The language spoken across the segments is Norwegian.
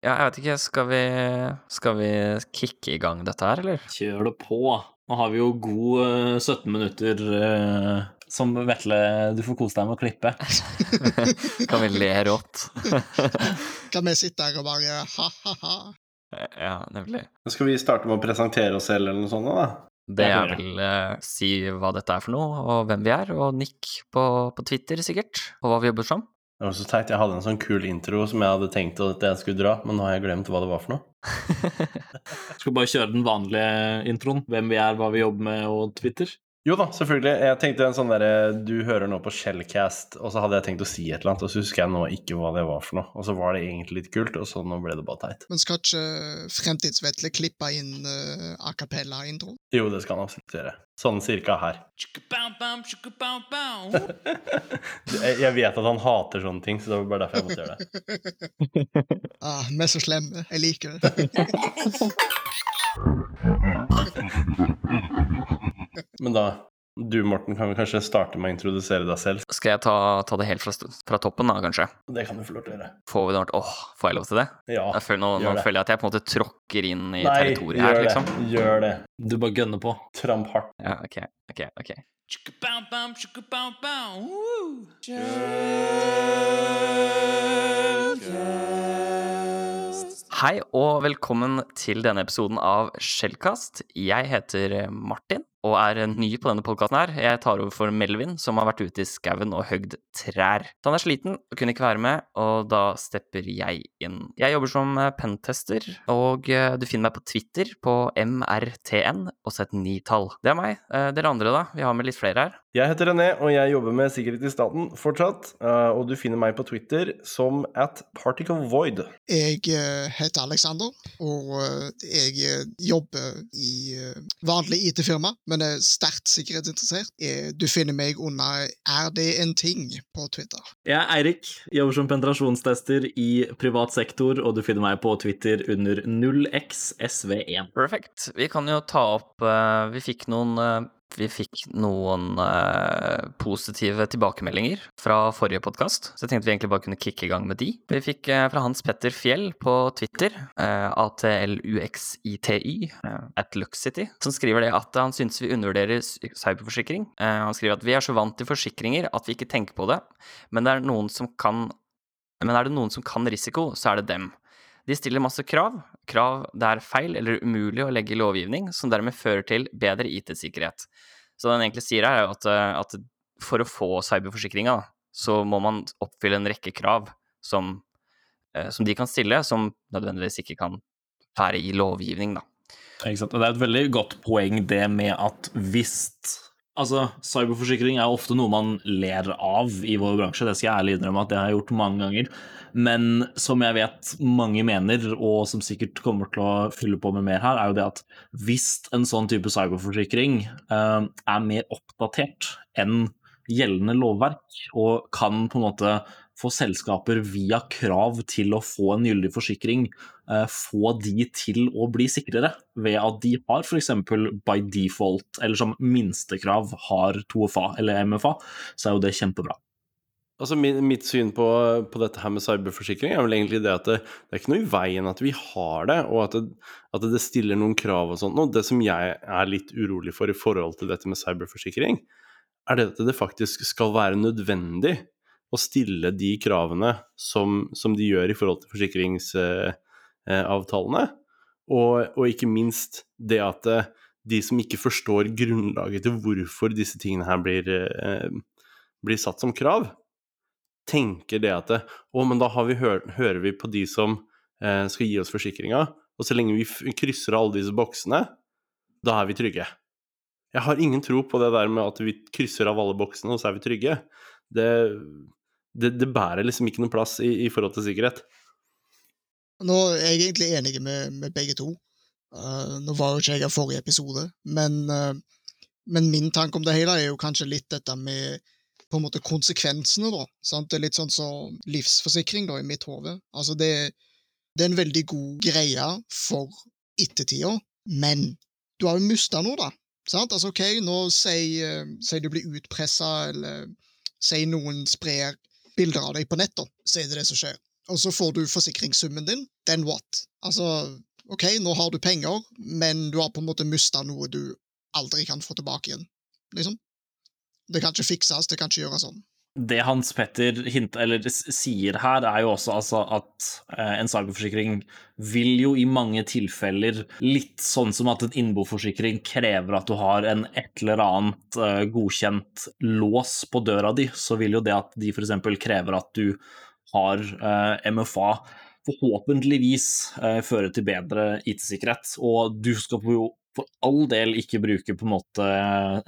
Ja, jeg vet ikke, skal vi, skal vi kicke i gang dette her, eller? Kjør det på. Nå har vi jo god eh, 17 minutter eh, som Vetle du får kose deg med å klippe. kan vi le rått? Kan vi sitte her og bare ha-ha-ha? ja, nemlig. Skal vi starte med å presentere oss selv, eller noe sånt? da? Det Jeg er vel eh, si hva dette er for noe, og hvem vi er, og Nick på, på Twitter, sikkert, og hva vi jobber som. Det var så teit. Jeg hadde en sånn kul intro som jeg hadde tenkt at jeg skulle dra, men nå har jeg glemt hva det var for noe. Skal bare kjøre den vanlige introen? Hvem vi er, hva vi jobber med og Twitter? Jo da, selvfølgelig. Jeg tenkte en sånn derre Du hører nå på Shellcast, og så hadde jeg tenkt å si et eller annet, og så husker jeg nå ikke hva det var for noe. Og så var det egentlig litt kult, og så nå ble det bare teit. Men skal ikke Fremtidsvetle klippe inn uh, a cappella-introen? Jo, det skal han absolutt gjøre. Sånn cirka her. Jeg, jeg vet at han hater sånne ting, så det var bare derfor jeg måtte gjøre det. Ah, vi er så slemme. Jeg liker det. Men da, du Morten, kan vi kanskje starte med å introdusere deg selv? Skal jeg ta, ta det helt fra, fra toppen, da, kanskje? Det kan du få lov til å gjøre. Får vi det ordentlig? Åh, får jeg lov til det? Ja, Jeg føler, nå, nå det. føler jeg at jeg på en måte tråkker inn i Nei, territoriet her, liksom. det. Gjør det. Du bare gønner på. Tramp hardt. Ja, ok, ok, ok. Hei og velkommen til denne episoden av Skjellkast. Jeg heter Martin og er ny på denne podkasten her. Jeg tar over for Melvin, som har vært ute i skauen og høgd trær. Han er sliten og kunne ikke være med, og da stepper jeg inn. Jeg jobber som eh, pentester, og eh, du finner meg på Twitter på MRTN og så et nitall. Det er meg. Eh, Dere andre, da? Vi har med litt flere her. Jeg heter René, og jeg jobber med sikkerhet i staten fortsatt. eh, Og du finner meg på Twitter som at Particle Void. Jeg eh, heter Alexander, og eh, jeg eh, jobber i eh, vanlig IT-firma, men er sterkt sikkerhetsinteressert. Eh, Du finner meg under Er det en ting på Twitter. Jeg er Eirik, jobber som penetrasjonstester i privat sektor, og du finner meg på Twitter under 0xsv1. Perfekt. Vi kan jo ta opp eh, Vi fikk noen eh, vi fikk noen eh, positive tilbakemeldinger fra forrige podkast, så jeg tenkte vi egentlig bare kunne kicke i gang med de. Vi fikk eh, fra Hans Petter Fjell på Twitter, eh, ATLUXITY, eh, at Luxity, som skriver det at han syns vi undervurderer cyberforsikring. Eh, han skriver at vi er så vant til forsikringer at vi ikke tenker på det, men det er noen som kan men er det noen som kan risiko, så er det dem. De stiller masse krav, krav det er feil eller umulig å legge i lovgivning, som dermed fører til bedre IT-sikkerhet. Så det han egentlig sier her, er at, eh, at for å få cyberforsikringa, så må man oppfylle en rekke krav som, eh, som de kan stille, som nødvendigvis ikke kan være i lovgivning, da. Det er et veldig godt poeng det med at hvis Altså, cyberforsikring er ofte noe man ler av i vår bransje, det skal jeg ærlig innrømme at det har jeg gjort mange ganger. Men som jeg vet mange mener, og som sikkert kommer til å fylle på med mer her, er jo det at hvis en sånn type cyberforsikring eh, er mer oppdatert enn gjeldende lovverk, og kan på en måte få selskaper via krav til å få en gyldig forsikring, få de til å bli sikrere ved at de har f.eks. by default, eller som minstekrav har 2FA eller MFA, så er jo det kjempebra. Altså, Mitt syn på, på dette her med cyberforsikring er vel egentlig det at det, det er ikke noe i veien at vi har det, og at det, at det stiller noen krav og sånt. Og det som jeg er litt urolig for i forhold til dette med cyberforsikring, er det at det faktisk skal være nødvendig å stille de kravene som, som de gjør i forhold til forsikringsavtalene. Og, og ikke minst det at eh, de som ikke forstår grunnlaget til hvorfor disse tingene her blir, eh, blir satt som krav, tenker det at å, men da vi hør, hører vi på de som eh, skal gi oss forsikringa, og så lenge vi krysser alle disse boksene, da er vi trygge. Jeg har ingen tro på det der med at vi krysser av alle boksene, og så er vi trygge. Det, det, det bærer liksom ikke noen plass i, i forhold til sikkerhet. Nå er jeg egentlig enig med, med begge to. Uh, nå var jo ikke jeg her forrige episode, men, uh, men min tanke om det hele er jo kanskje litt dette med på en måte konsekvensene, da. Sant? Det er litt sånn som livsforsikring, da, i mitt hode. Altså, det, det er en veldig god greie for ettertida, men du har jo mista noe, da. Sant? Altså, OK, nå sier si du blir utpressa, eller sier noen sprer bilder av deg på nett, da. Så er det det som skjer. Og så får du forsikringssummen din, then what? Altså, OK, nå har du penger, men du har på en måte mista noe du aldri kan få tilbake igjen, liksom. Det kan ikke fikses, det kan ikke gjøres sånn. Det Hans Petter hint, eller sier her, er jo også altså at eh, en cyberforsikring vil jo i mange tilfeller, litt sånn som at en innboforsikring krever at du har en et eller annet eh, godkjent lås på døra di, så vil jo det at de f.eks. krever at du har eh, MFA, forhåpentligvis føre til bedre IT-sikkerhet. Og du skal jo for all del ikke bruke på en måte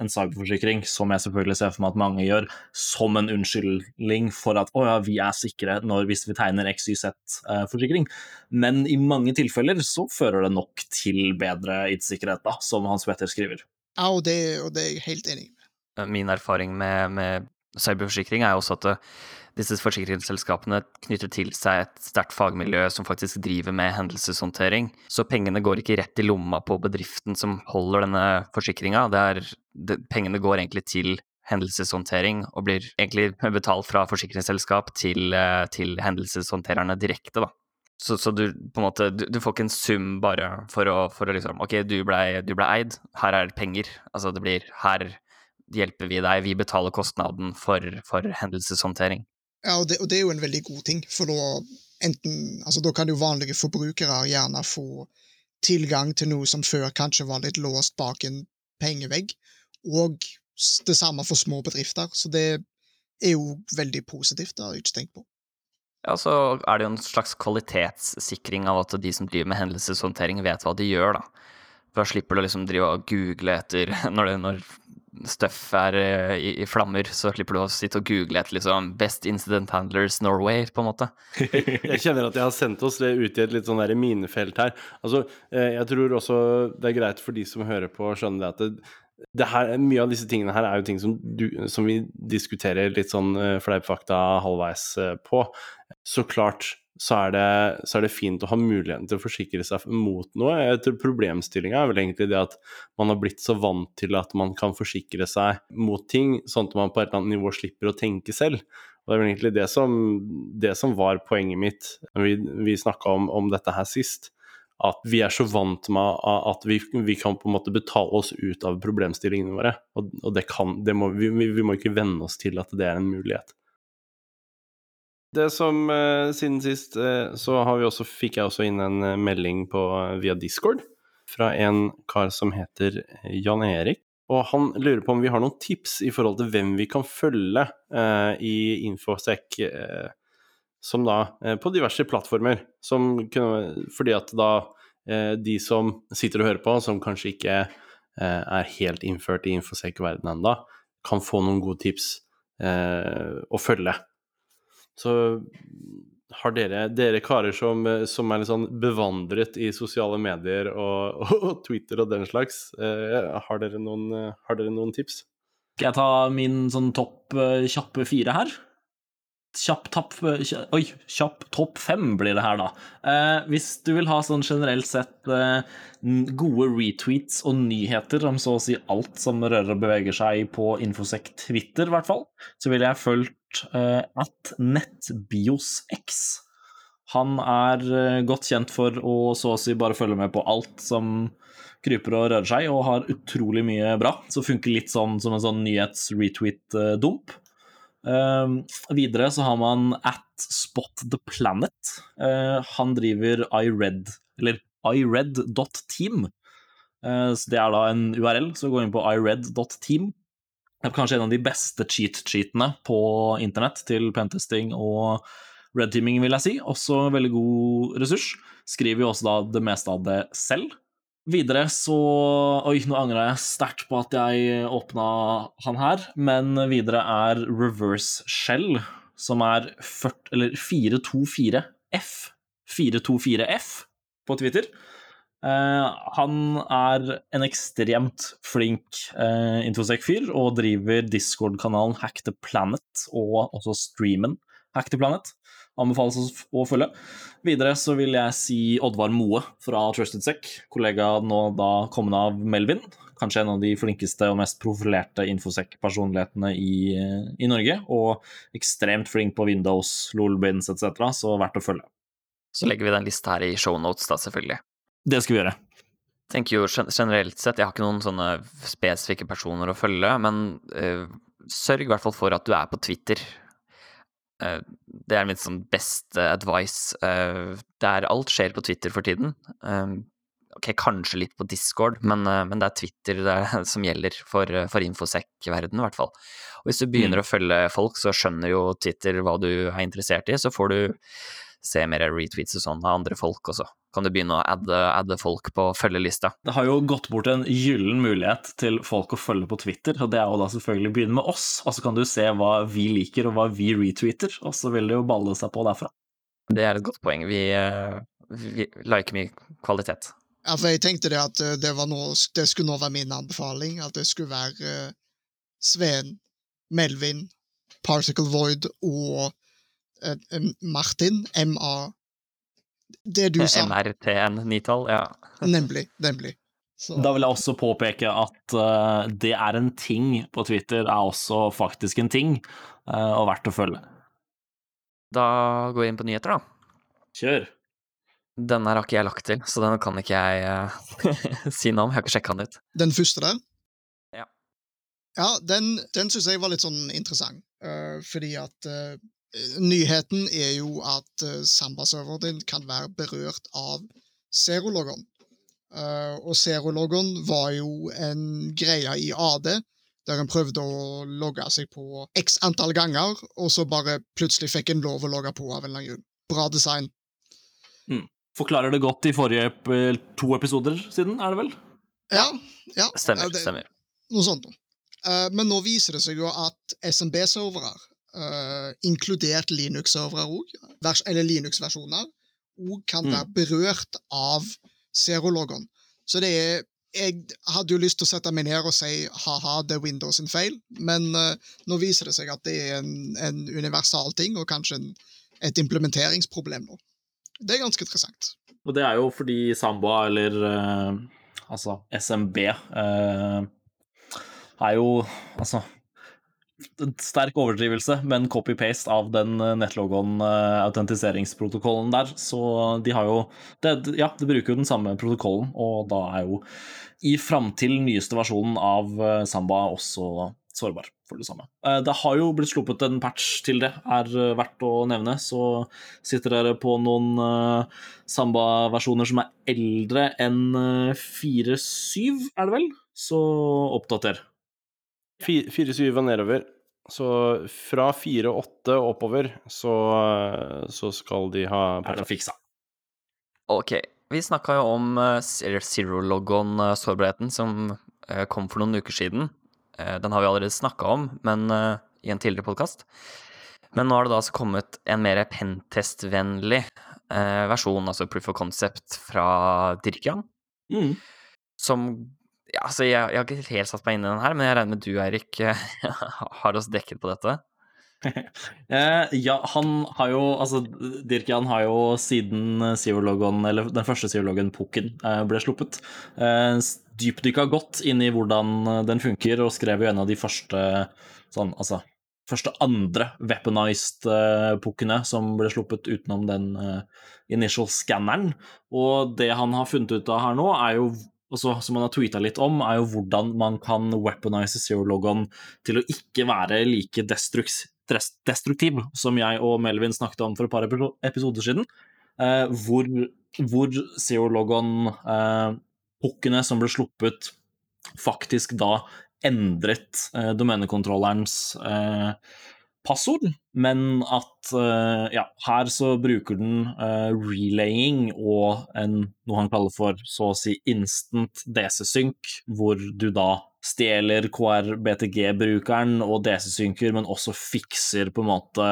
en cyberforsikring, som jeg selvfølgelig ser for meg at mange gjør, som en unnskyldning for at å ja, vi er sikre når, hvis vi tegner XYZ-forsikring. Men i mange tilfeller så fører det nok til bedre IT-sikkerhet, da, som Hans Petter skriver. Ja, og det, og det er jeg helt enig med. Min erfaring med, med cyberforsikring er også at det, disse forsikringsselskapene knytter til seg et sterkt fagmiljø som faktisk driver med hendelseshåndtering. Så pengene går ikke rett i lomma på bedriften som holder denne forsikringa. Pengene går egentlig til hendelseshåndtering og blir egentlig betalt fra forsikringsselskap til, eh, til hendelseshåndtererne direkte, da. Så, så, du på en måte du, du, får ikke en sum bare for å, for å liksom Ok, du blei ble eid, her er det penger. Altså det blir Her hjelper vi deg, vi betaler kostnaden for, for hendelseshåndtering. Ja, og det, og det, er jo en veldig god ting, for da enten Altså, da kan jo vanlige forbrukere gjerne få tilgang til noe som før kanskje var litt låst bak en pengevegg, og det samme for små bedrifter. Så det er jo veldig positivt, det har jeg ikke tenkt på. Ja, så er det jo en slags kvalitetssikring av at de som driver med hendelseshåndtering, vet hva de gjør, da. For da slipper du liksom drive og google etter når, det, når stuff er eh, i, i, flammer, så slipper du å sitte og google et liksom 'Best Incident Handlers Norway', på en måte. jeg kjenner at jeg har sendt oss det ut i et litt sånn der minefelt her. Altså, eh, jeg tror også det er greit for de som hører på, å skjønne det at det, det her, mye av disse tingene her er jo ting som, du, som vi diskuterer litt sånn uh, fleipfakta halvveis på. Så klart så er, det, så er, det, fint å ha muligheten til å forsikre seg mot noe. Jeg tror Problemstillinga er vel egentlig det at man har blitt så vant til at man kan forsikre seg mot ting, sånn at man på et eller annet nivå slipper å tenke selv. Og Det er vel egentlig det som, det som var poenget mitt når vi, vi snakka om, om, dette her sist. At vi er så vant med at vi, vi kan på en måte betale oss ut av problemstillingene våre. Og, og det kan, det må, vi, vi må ikke venne oss til at det er en mulighet. Det som uh, Siden sist uh, så har vi også, fikk jeg også inn en uh, melding på, via Discord fra en kar som heter Jan Erik. Og han lurer på om vi har noen tips i forhold til hvem vi kan følge i Infosec, som da på diverse plattformer. Som kunne, fordi at da de som sitter og hører på, som kanskje ikke er helt innført i Infosec-verdenen ennå, kan få noen gode tips å følge. Så har dere, dere karer som, som, er litt sånn bevandret i sosiale medier og, og Twitter og den slags, eh, har, dere noen, har, dere noen, tips? Skal jeg ta min sånn topp uh, kjappe fire her? Kjapp tapp Oi, kjapp topp fem blir det her, da. Eh, hvis du vil ha sånn generelt sett eh, gode retweets og nyheter om så å si alt som rører og beveger seg på Infosec Twitter, i hvert fall, så ville jeg fulgt eh, at NettBiosX. Han er eh, godt kjent for å så å si bare følge med på alt som kryper og rører seg, og har utrolig mye bra. Så funker litt sånn som en sånn nyhets-retweet-dump. Uh, videre så har man at Spot the Planet. Uh, han driver iRed, eller ired.team. Uh, så det er da en URL, så gå inn på ired.team. Kanskje en av de beste cheat-cheatene på internett til pentesting og red-teaming, vil jeg si. Også veldig god ressurs. Skriver jo også da det meste av det selv. Videre så Oi, nå angrer jeg sterkt på at jeg åpna han her, men videre er reverse shell, som er 40, eller 424F. 424F på Twitter. Uh, han er en ekstremt flink uh, infosec-fyr og driver Discord-kanalen Hack the Planet og også streamen Hack the Planet anbefales å følge. Videre så vil jeg si Oddvar Moe fra Trusted Sec, kollega nå da kommende av Melvin. kanskje en av de flinkeste og mest profilerte infosec-personlighetene i, i, Norge. Og ekstremt flink på Windows, LOL-bins etc., så verdt å følge. Så legger vi den lista her i shownotes, da, selvfølgelig. Det skal vi gjøre. Jeg Tenker jo generelt sett, jeg har ikke noen sånne spesifikke personer å følge, men uh, sørg i hvert fall for at du er på Twitter. Uh, det er mitt sånn beste advice. Uh, der alt skjer på Twitter for tiden. ok, kanskje litt på Discord, men, men det er Twitter det er, som gjelder for, for infosec-verdenen, i hvert fall. Og hvis du begynner mm. å følge folk, så skjønner jo Twitter hva du er interessert i, så får du se mer retweets og sånn av andre folk, også. kan du begynne å adde, adde folk på følgelista. Det har jo gått bort en gyllen mulighet til folk å følge på Twitter, og det er jo da selvfølgelig å begynne med oss, og så kan du se hva vi liker og hva vi retweeter, og så vil det jo balle seg på derfra. Det er et godt poeng. Vi, eh, vi liker mye kvalitet. Ja, for jeg tenkte det at eh, det, noe, det skulle nå være min anbefaling, at det skulle være Sveen, Sven, Melvin, Particle Void og Martin, MA Det du sa. MRTN nitall, ja. nemlig. Nemlig. Så. Da vil jeg også påpeke at uh, det er en ting på Twitter, er også faktisk en ting, uh, og verdt å følge. Da går jeg inn på nyheter, da. Kjør. Denne her har ikke jeg lagt til, så den kan ikke jeg uh, si noe om. Jeg har ikke sjekka den ut. Den første der? Ja. Ja, den, den syns jeg var litt sånn interessant, fordi at nyheten er jo at uh, Samba-serveren din kan være berørt av Zerologon. Uh, og Zerologon var jo en greie i AD, der en prøvde å logge seg på x antall ganger, og så bare plutselig fikk en lov å logge på av en eller annen grunn. Bra design. Mm. Forklarer det godt i forrige to episoder siden, er det vel? Ja. ja stemmer. Det, stemmer. Noe sånt. Uh, men nå viser det seg jo at SMB-servere uh, inkludert Linux-servere òg, eller Linux-versjoner, òg kan mm. være berørt av Zerologon. Så det er Jeg hadde jo lyst til å sette meg ned og si ha-ha, det er Windows sin feil, men uh, nå viser det seg at det er en, en universal ting, og kanskje en, et implementeringsproblem nå. Det er ganske interessant. Og det er jo fordi Samba, eller uh, altså SMB, er jo Altså sterk overdrivelse, men copy-paste av den eh, nettlogon-autentiseringsprotokollen eh, der. Så de har jo det, Ja, de bruker jo den samme protokollen, og da er jo i framtil nyeste versjonen av eh, Samba også sårbar for det samme. Det har jo blitt sluppet en patch til det, er verdt å nevne. Så sitter dere på noen Samba-versjoner som er eldre enn 4.7, er det vel? Så oppdater. 4-7 og nedover. Så fra 4-8 oppover så, så, skal de ha Er det fiksa? Ok. Vi snakka jo om uh, Zero-logon-sårbarheten som uh, kom for noen uker siden. Den har vi allerede snakka om, men i en tidligere podkast. Men nå har det da altså kommet en mer pentest-vennlig versjon, altså proof of concept, fra Dirkian. Mm. Som ja, altså, jeg, jeg, har ikke helt satt meg inn i den her, men jeg regner med du, Eirik, har oss dekket på dette? Eh, ja, han har jo Altså, Dirkian har jo siden Zero-logon, eller den første Zero-logon, Pukken, eh, ble sluppet, eh, dypdykka godt inn i hvordan den funker, og skrev jo en av de første sånn, altså første andre weaponized uh, pukkene som ble sluppet utenom den uh, initial scanneren. Og det han har funnet ut av her nå, er jo også, som man har tweeta litt om, er jo hvordan man kan weaponize zero-logoen til å ikke være like destruktiv som jeg og Melvin snakket om for et par episoder siden. Eh, hvor, hvor zero-logoen-pukkene eh, som ble sluppet, faktisk da endret eh, domenekontrollerens eh, passord, men at uh, ja, her så bruker den uh, relaying og en, noe han kaller for så å si instant DC-synk, hvor du da stjeler KRBTG-brukeren og DC-synker, men også fikser på en måte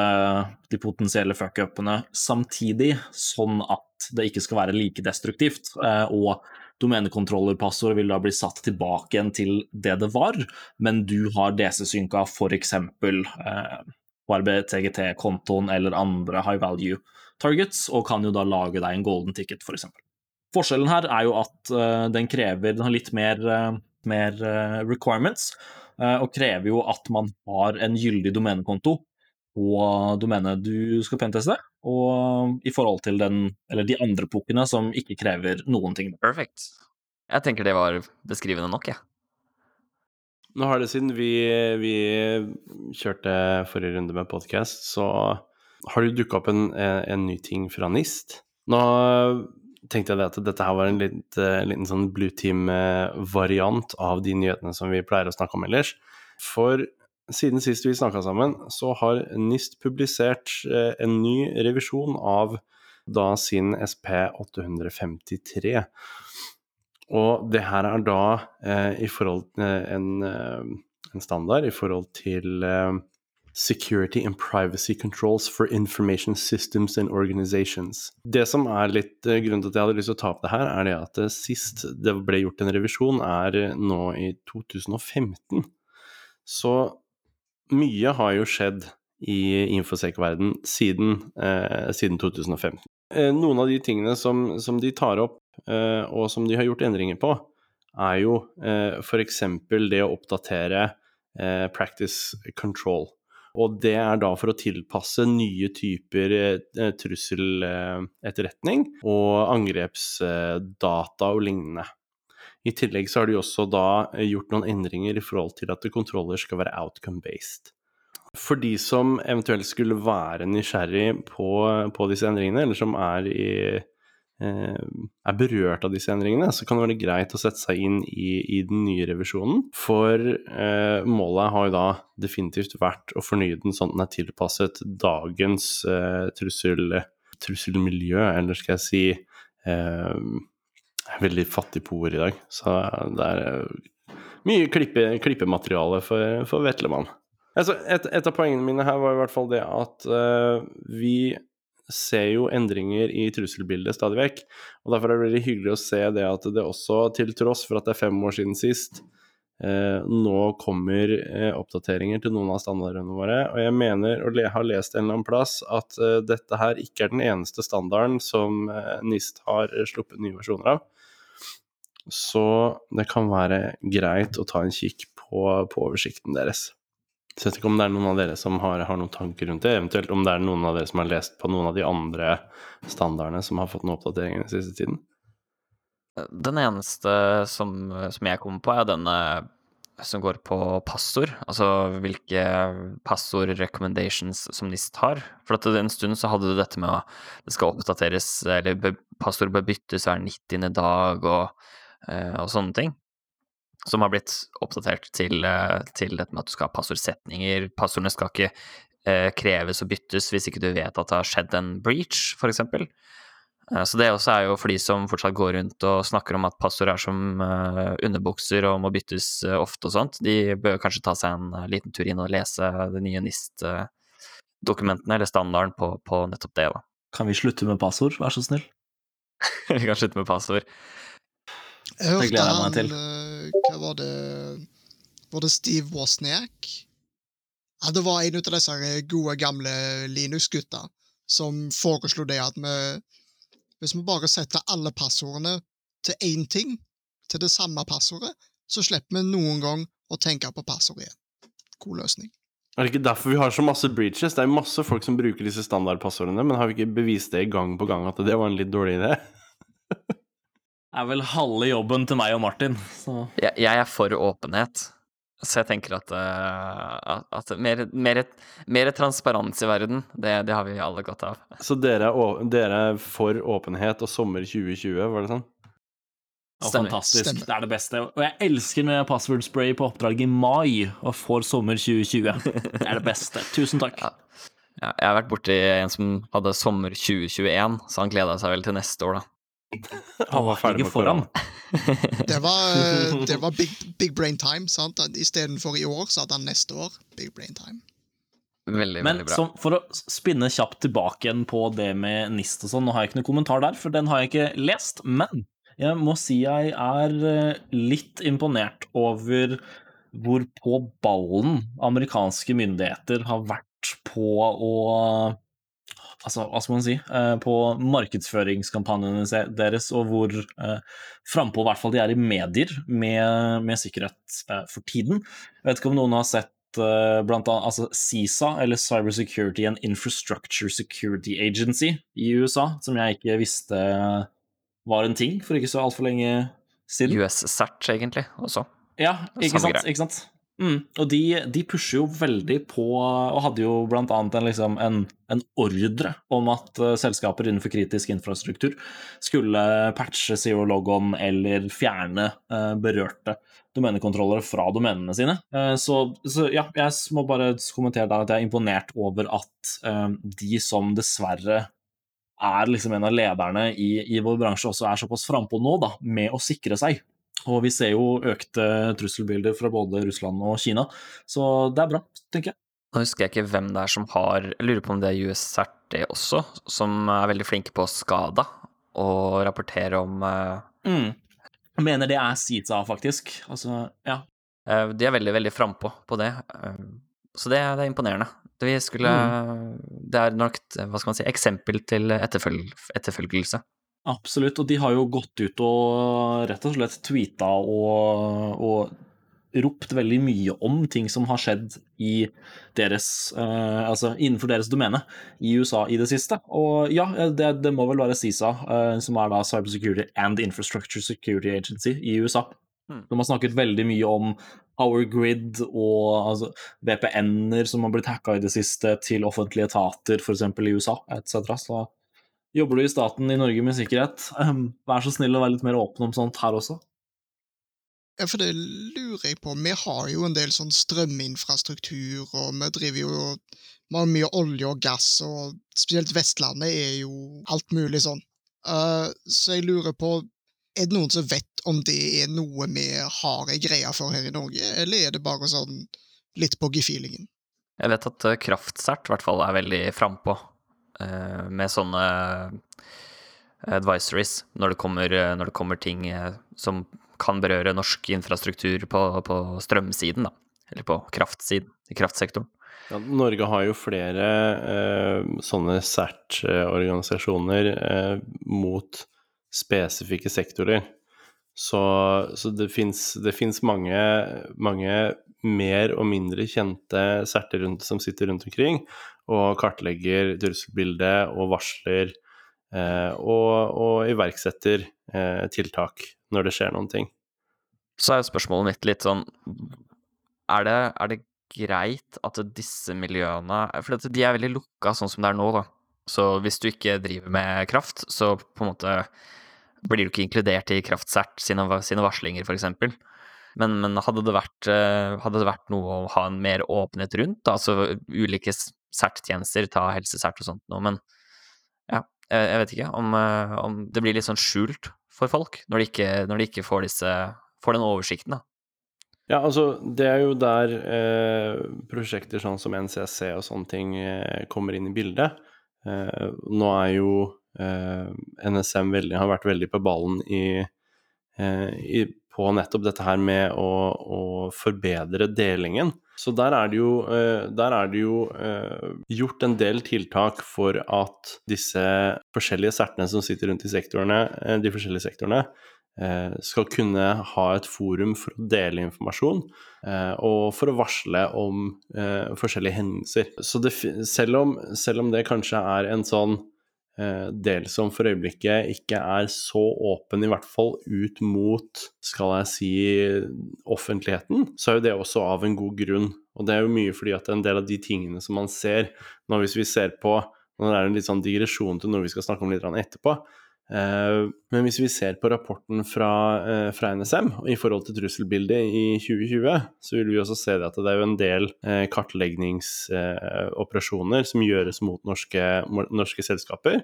de potensielle fuck-upene samtidig, sånn at det ikke skal være like destruktivt. Uh, og domenekontrollerpassord vil da bli satt tilbake igjen til det det var, men du har DC-synka f.eks. Eh, HRB-TGT-kontoen eller andre high value targets, og kan jo da lage deg en golden ticket, f.eks. For Forskjellen her er jo at uh, den krever Den har litt mer uh, mer eh, requirements, eh, og krever jo at man har en gyldig domenekonto på domenet du skal penteste, og i forhold til den, eller de andre pukkene som ikke krever noen ting. Perfect. Jeg tenker det var beskrivende nok, jeg. Nå har det siden vi, vi kjørte forrige runde med podkast, så har det dukka opp en, en, ny ting fra NIST. Nå tenkte jeg at dette her var en litt, liten sånn Blue Team-variant av de nyhetene som vi pleier å snakke om ellers. For siden sist vi snakka sammen, så har NIST publisert eh, en ny revisjon av da sin SP 853. Og det her er da eh, i forhold til eh, en, eh, en, standard i forhold til eh, Security and Privacy Controls for Information Systems and Organizations. Det som er litt eh, grunnen til at jeg hadde lyst til å ta opp det her, er det at sist det ble gjort en revisjon, er nå i 2015. Så mye har jo skjedd i infosec-verden siden, eh, siden 2015. noen av de tingene som, som de tar opp Eh, og som de har gjort endringer på, er jo eh, f.eks. det å oppdatere eh, practice control. Og det er da for å tilpasse nye typer trusseletterretning og angrepsdata og lignende. I tillegg så har de også da gjort noen endringer i forhold til at kontroller skal være outcome-based. For de som eventuelt skulle være nysgjerrig på, på disse endringene, eller som er i Eh, er berørt av disse endringene, så kan det være greit å sette seg inn i, i den nye revisjonen. For eh, målet har jo da definitivt vært å fornye den sånn at den er tilpasset dagens eh, trussel, trusselmiljø, eller skal jeg si eh, veldig fattig på ord i dag, så det er eh, mye klippe, klippemateriale for, for Vetlemann. Altså, et, et, av poengene mine her var i hvert fall det at uh, vi ser jo endringer i trusselbildet stadig vekk. Og derfor er det veldig hyggelig å se det at det også, til tross for at det er fem år siden sist, eh, nå kommer eh, oppdateringer til noen av standardene våre. Og jeg mener, og jeg har lest en eller annen plass, at eh, dette her ikke er den eneste standarden som eh, NIST har sluppet nye versjoner av. Så det kan være greit å ta en kikk på, på oversikten deres. Så jeg vet ikke om det er noen av dere som har, har, noen tanker rundt det, eventuelt om det er noen av dere som har lest på noen av de andre standardene som har fått noen oppdateringer den siste tiden? Den eneste som, som jeg kommer på, er denne som går på passord, altså hvilke passord recommendations som NIST har. For at en stund så hadde du dette med at det skal oppdateres, eller passord bør byttes hver 90. dag og, eh, og sånne ting som har blitt oppdatert til, eh, til, dette med at du skal ha passordsetninger. Passordene skal ikke eh, kreves og byttes hvis ikke du vet at det har skjedd en breach, f.eks. Eh, så det også er jo for de som fortsatt går rundt og snakker om at passord er som eh, underbukser og må byttes eh, ofte og sånt. De bør kanskje ta seg en eh, liten tur inn og lese det nye NIST-dokumentene, eller standarden, på, på, nettopp det. da. Kan vi slutte med passord, vær så snill? vi kan slutte med passord. Jeg hørte jeg han eh, Hva var det Var det Steve Wozniak? Ja, det var en av disse gode, gamle Linux-gutta som foreslo det at vi Hvis vi bare setter alle passordene til én ting, til det samme passordet, så slipper vi noen gang å tenke på passord igjen. God løsning. Er det ikke derfor vi har så masse breaches? Det er masse folk som bruker disse standardpassordene, men har vi ikke bevist det gang på gang at det var en litt dårlig idé? er vel halve jobben til meg og Martin. Jeg, jeg, er for åpenhet. Så jeg tenker at, uh, at mer, mer, mer, transparens i verden, det, det, har vi alle godt av. Så dere er, dere er, for åpenhet og sommer 2020, var det sånn? Ja, fantastisk. Stemmer. Det er det beste. Og jeg elsker når jeg password spray på oppdrag i mai og får sommer 2020. Det er det beste. Tusen takk. Ja. Ja, jeg har vært borti en som hadde sommer 2021, så han gleda seg vel til neste år, da. Han var ferdig med foran. det var, eh, det var big, big, brain time. sant? Istedenfor i år, så hadde han neste år big brain time. Veldig, Men veldig bra. Så, for å spinne kjapt tilbake igjen på det med NIST og sånn, nå har jeg ikke noen kommentar der, for den har jeg ikke lest. Men jeg må si jeg er eh, litt imponert over hvor på ballen amerikanske myndigheter har vært på å altså, hva skal man si, eh, på markedsføringskampanjene deres, og hvor eh, frampå i hvert fall de er i medier med, med sikkerhet eh, for tiden. Jeg vet ikke om noen har sett eh, blant annet altså CISA, eller Cyber Security and Infrastructure Security Agency i USA, som jeg ikke visste var en ting for ikke så altfor lenge siden. US-cert, egentlig, også. Ja, ikke sant? Ikke sant? Mm. Og de, de pusher jo veldig på, og hadde jo annet en, liksom, en, en ordre om at uh, selskaper innenfor kritisk infrastruktur skulle patche zero logon eller fjerne uh, berørte domenekontrollere fra domenene sine. Uh, så, så ja, jeg må bare kommentere der at jeg er imponert over at de som dessverre er liksom en av lederne i, i vår bransje, også er såpass frampå nå da, med å sikre seg. Og vi ser jo økte trusselbilder fra både Russland og Kina, så det er bra, tenker jeg. Nå husker jeg ikke hvem det er som har Jeg lurer på om det er US-cert også, som er veldig flinke på skada og rapportere om eh, Mm. Jeg mener det er CISA, faktisk. Altså, ja. eh, De er veldig, veldig frampå på det. eh, Så det, det er imponerende. Det, vi skulle, det er nok hva skal man si, eksempel til etterfølg, etterfølgelse. Absolutt, og de har jo gått ut og rett og slett tweeta og, og ropt veldig mye om ting som har skjedd i deres eh, Altså innenfor deres domene i USA i det siste. Og ja, det, det må vel være CISA, eh, som er da Cyber Security and Infrastructure Security Agency i USA. Mm. De har snakket veldig mye om Power Grid og altså, VPN-er som har blitt hacka i det siste til offentlige etater, f.eks. i USA, etc. Så Jobber du i staten i Norge med sikkerhet, ehm, vær så snill å være litt mer åpen om sånt her også. Ja, for det lurer jeg på. Vi har jo en del sånn strøminfrastruktur, og vi driver jo Vi har mye olje og gass, og spesielt Vestlandet er jo alt mulig sånn. Eh, så jeg lurer på Er det noen som vet om det er noe vi har ei greie for her i Norge, eller er det bare sånn litt på gefühlingen? Jeg vet at eh, Kraftsert i hvert fall er veldig frampå med sånne advisories når det kommer, eh, når det kommer ting eh, som kan berøre norsk infrastruktur på, på strømsiden, da. Eller på kraftsiden, i kraftsektoren. Ja, Norge har jo flere eh, sånne CERT-organisasjoner eh, mot spesifikke sektorer. Så, så det fins mange, mange mer og mindre kjente CERT-er rundt, som sitter rundt omkring og kartlegger trusselbildet og varsler eh, og, og iverksetter eh, tiltak når det skjer noen ting. Så er jo spørsmålet mitt litt sånn Er det, er det greit at disse miljøene For de er veldig lukka sånn som det er nå, da. Så hvis du ikke driver med kraft, så på en måte blir du ikke inkludert i Kraftsert sine, sine varslinger, f.eks. Men, men hadde, det vært, eh, hadde det vært noe å ha en mer åpenhet rundt, altså ulike CERT-tjenester, ta helsesert og sånt noe, men ja, jeg vet ikke om, eh, om det blir litt sånn skjult for folk når de ikke, når de ikke får, disse, får den oversikten, da. Ja, altså, det er jo der eh, prosjekter sånn som NCSC og sånne ting eh, kommer inn i bildet. Eh, nå er jo eh, NSM veldig, har vært veldig på ballen i, eh, i, på nettopp dette her med å, å forbedre delingen. Så der er det jo, eh, er det jo eh, gjort en del tiltak for at disse forskjellige sertene som sitter rundt i sektorene, eh, de forskjellige sektorene, skal kunne ha et forum for å dele informasjon og for å varsle om forskjellige hendelser. Så det, selv, om, selv om det kanskje er en sånn del som for øyeblikket ikke er så åpen, i hvert fall ut mot, skal jeg si, offentligheten, så er jo det også av en god grunn. Og det er jo mye fordi at en del av de tingene som man ser nå Hvis vi ser på Nå er det en litt sånn digresjon til noe vi skal snakke om litt etterpå. Eh, Men hvis vi ser på rapporten fra, eh, fra NSM i forhold til trusselbildet i 2020, så vil vi også se at det er en del eh, kartleggingsoperasjoner som gjøres mot norske, norske selskaper.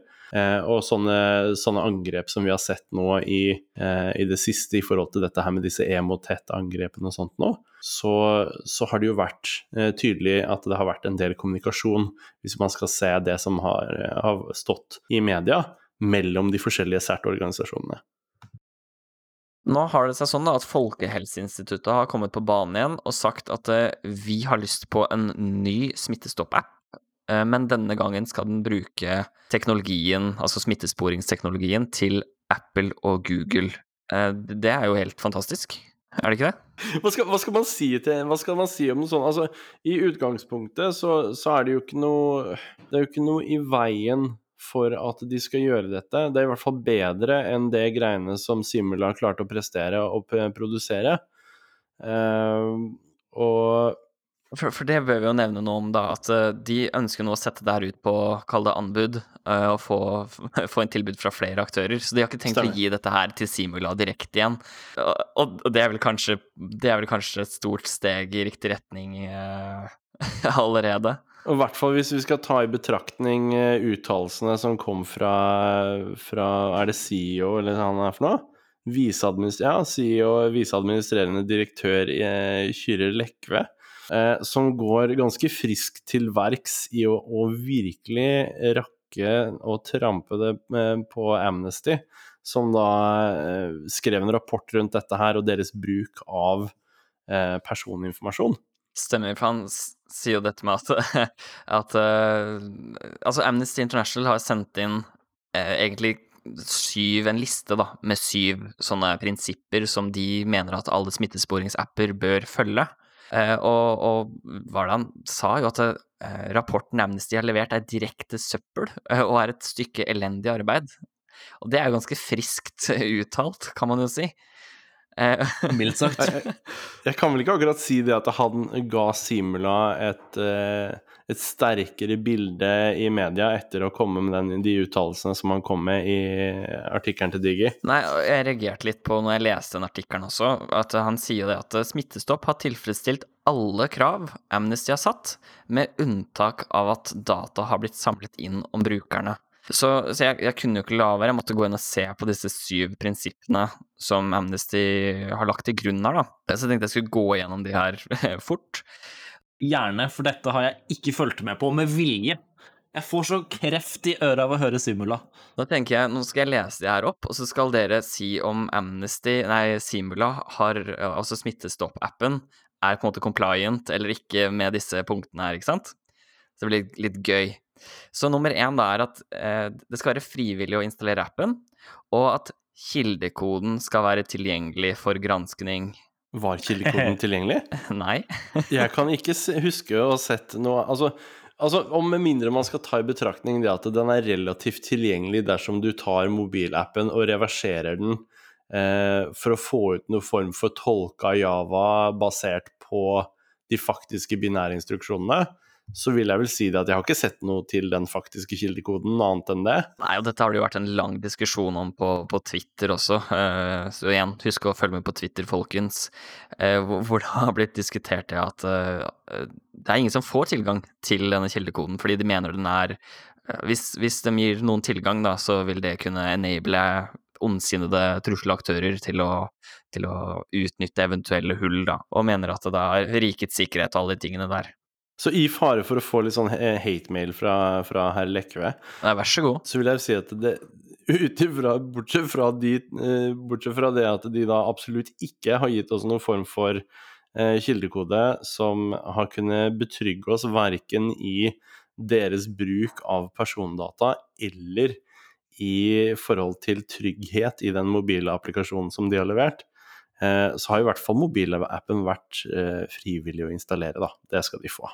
Og sånne, sånne angrep som vi har sett nå i, i det siste i forhold til dette her med disse emotet-angrepene og sånt nå, så, så har det jo vært tydelig at det har vært en del kommunikasjon, hvis man skal se det som har, har stått i media, mellom de forskjellige CERT-organisasjonene. Nå har det seg sånn da at Folkehelseinstituttet har kommet på banen igjen og sagt at eh, vi har lyst på en ny smittestopp-app. eh, men denne gangen skal den bruke teknologien, altså smittesporingsteknologien, til Apple og Google. Eh, Det er jo helt fantastisk, er det ikke det? Hva skal, hva skal man si til Hva skal man si om noe sånt? Altså, i utgangspunktet så, så er det jo ikke noe Det er jo ikke noe i veien for at de skal gjøre dette. Det er i hvert fall bedre enn det greiene som Simula klarte å prestere og produsere. Uh, og For, for det bør vi jo nevne noe om, da, at eh, de ønsker nå å sette det her ut på, kall det anbud, eh, og få, få en tilbud fra flere aktører. Så de har ikke tenkt Stemmer. å gi dette her til Simula direkte igjen. Og, og det er kanskje Det er vel kanskje et stort steg i riktig retning eh, allerede. Og I hvert fall hvis vi skal ta i betraktning eh, uttalelsene som kom fra, fra Er det CEO eller hva han er for noe? Viseadminis- ja, CEO, viseadministrerende direktør i Kyrre Lekve. Eh, som går ganske friskt til verks i å, å virkelig rakke og trampe det eh, på Amnesty, som da eh, skrev en rapport rundt dette her og deres bruk av eh, personinformasjon. Stemmer, for han sier jo dette med at, at uh, Altså, Amnesty International har sendt inn uh, egentlig syv, en liste da, med syv sånne prinsipper som de mener at alle smittesporingsapper bør følge. Uh, og, og han sa jo at rapporten Amnesty har levert er direkte søppel, og er et stykke elendig arbeid. Og det er jo ganske friskt uttalt, kan man jo si. Eh, Mildt sagt. Jeg, jeg kan vel ikke akkurat si det at han ga Simula et, eh, et sterkere bilde i media etter å komme med den, de uttalelsene som han kom med i artikkelen til Digi. Nei, jeg reagerte litt på når jeg leste den artikkelen også, at han sier det at eh, Smittestopp har tilfredsstilt alle krav Amnesty har satt, med unntak av at data har blitt samlet inn om brukerne. Så, så jeg, jeg kunne jo ikke la være, jeg måtte gå inn og se på disse syv prinsippene som Amnesty har lagt til grunn her, da. Så jeg tenkte jeg skulle gå gjennom de her fort. Gjerne, for dette har jeg ikke fulgt med på med vilje. Jeg får så kreft i øret av å høre Simula. Da tenker jeg, nå skal jeg lese de her opp, og så skal dere si om Amnesty, nei, Simula, har, altså Smittestopp-appen, er på en måte compliant eller ikke med disse punktene her, ikke sant? Så det blir litt gøy. Så nummer én da er at eh, det skal være frivillig å installere appen, og at kildekoden skal være tilgjengelig for granskning. Var kildekoden tilgjengelig? Nei. Jeg kan ikke huske å ha sett noe Altså, altså om med mindre man skal ta i betraktning det at den er relativt tilgjengelig dersom du tar mobilappen og reverserer den eh, for å få ut noen form for tolka Java basert på de faktiske binærinstruksjonene, så vil jeg vel si det at jeg har ikke sett noe til den faktiske kildekoden, annet enn det. Nei, og dette har det jo vært en lang diskusjon om på, på Twitter også. eh, så igjen, husk å følge med på Twitter, folkens. eh, hvor, det har blitt diskutert det at eh, det er ingen som får tilgang til denne kildekoden, fordi de mener den er hvis, hvis de gir noen tilgang, da, så vil det kunne enable ondsinnede trusselaktører til å, til å utnytte eventuelle hull, da, og mener at det er rikets sikkerhet og alle de tingene der. Så i fare for å få litt sånn eh, hate-mail fra, fra herr Lekve, Nei, vær så god. så vil jeg si at det ut ifra, bortsett, fra de, eh, bortsett fra det at de da absolutt ikke har gitt oss noen form for eh, kildekode som har kunnet betrygge oss verken i deres bruk av persondata eller i forhold til trygghet i den mobile applikasjonen som de har levert, eh, så har i hvert fall mobilappen vært frivillig å installere, da. Det skal de få.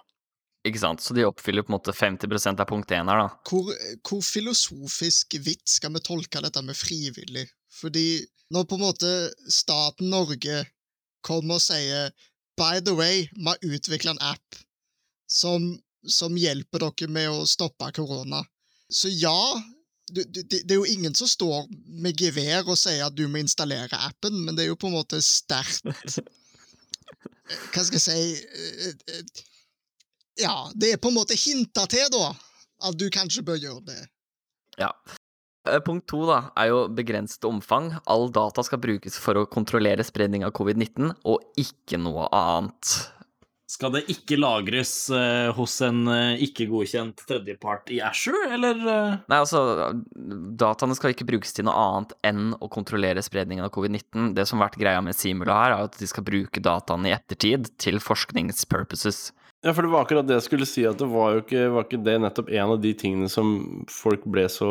Ikke sant? Så de oppfyller på en måte 50% av punkt én her, da. Hvor, hvor filosofisk vidt skal vi tolke dette med frivillig? Fordi når på en måte staten Norge kommer og sier By the way, vi har utvikla en app som, som hjelper dere med å stoppe korona. Så ja, det, det, det er jo ingen som står med gevær og sier at du må installere appen, men det er jo på en måte sterkt Hva skal jeg si eh, eh, Ja, det er på en måte hinta til, da, at du kanskje bør gjøre det. Ja. Eh, Punkt to da, er jo begrenset omfang. All data skal brukes for å kontrollere spredning av covid-19, og ikke noe annet. Skal det ikke lagres eh, hos en eh, ikke godkjent tredjepart i Ashore, eller? eh? Nei, altså, dataene skal ikke brukes til noe annet enn å kontrollere spredningen av covid-19. Det som har vært greia med Simula her, er at de skal bruke dataene i ettertid til forskningspurposes. Ja, for det var akkurat det jeg skulle si, at det var jo ikke, var ikke det nettopp en av de tingene som folk ble så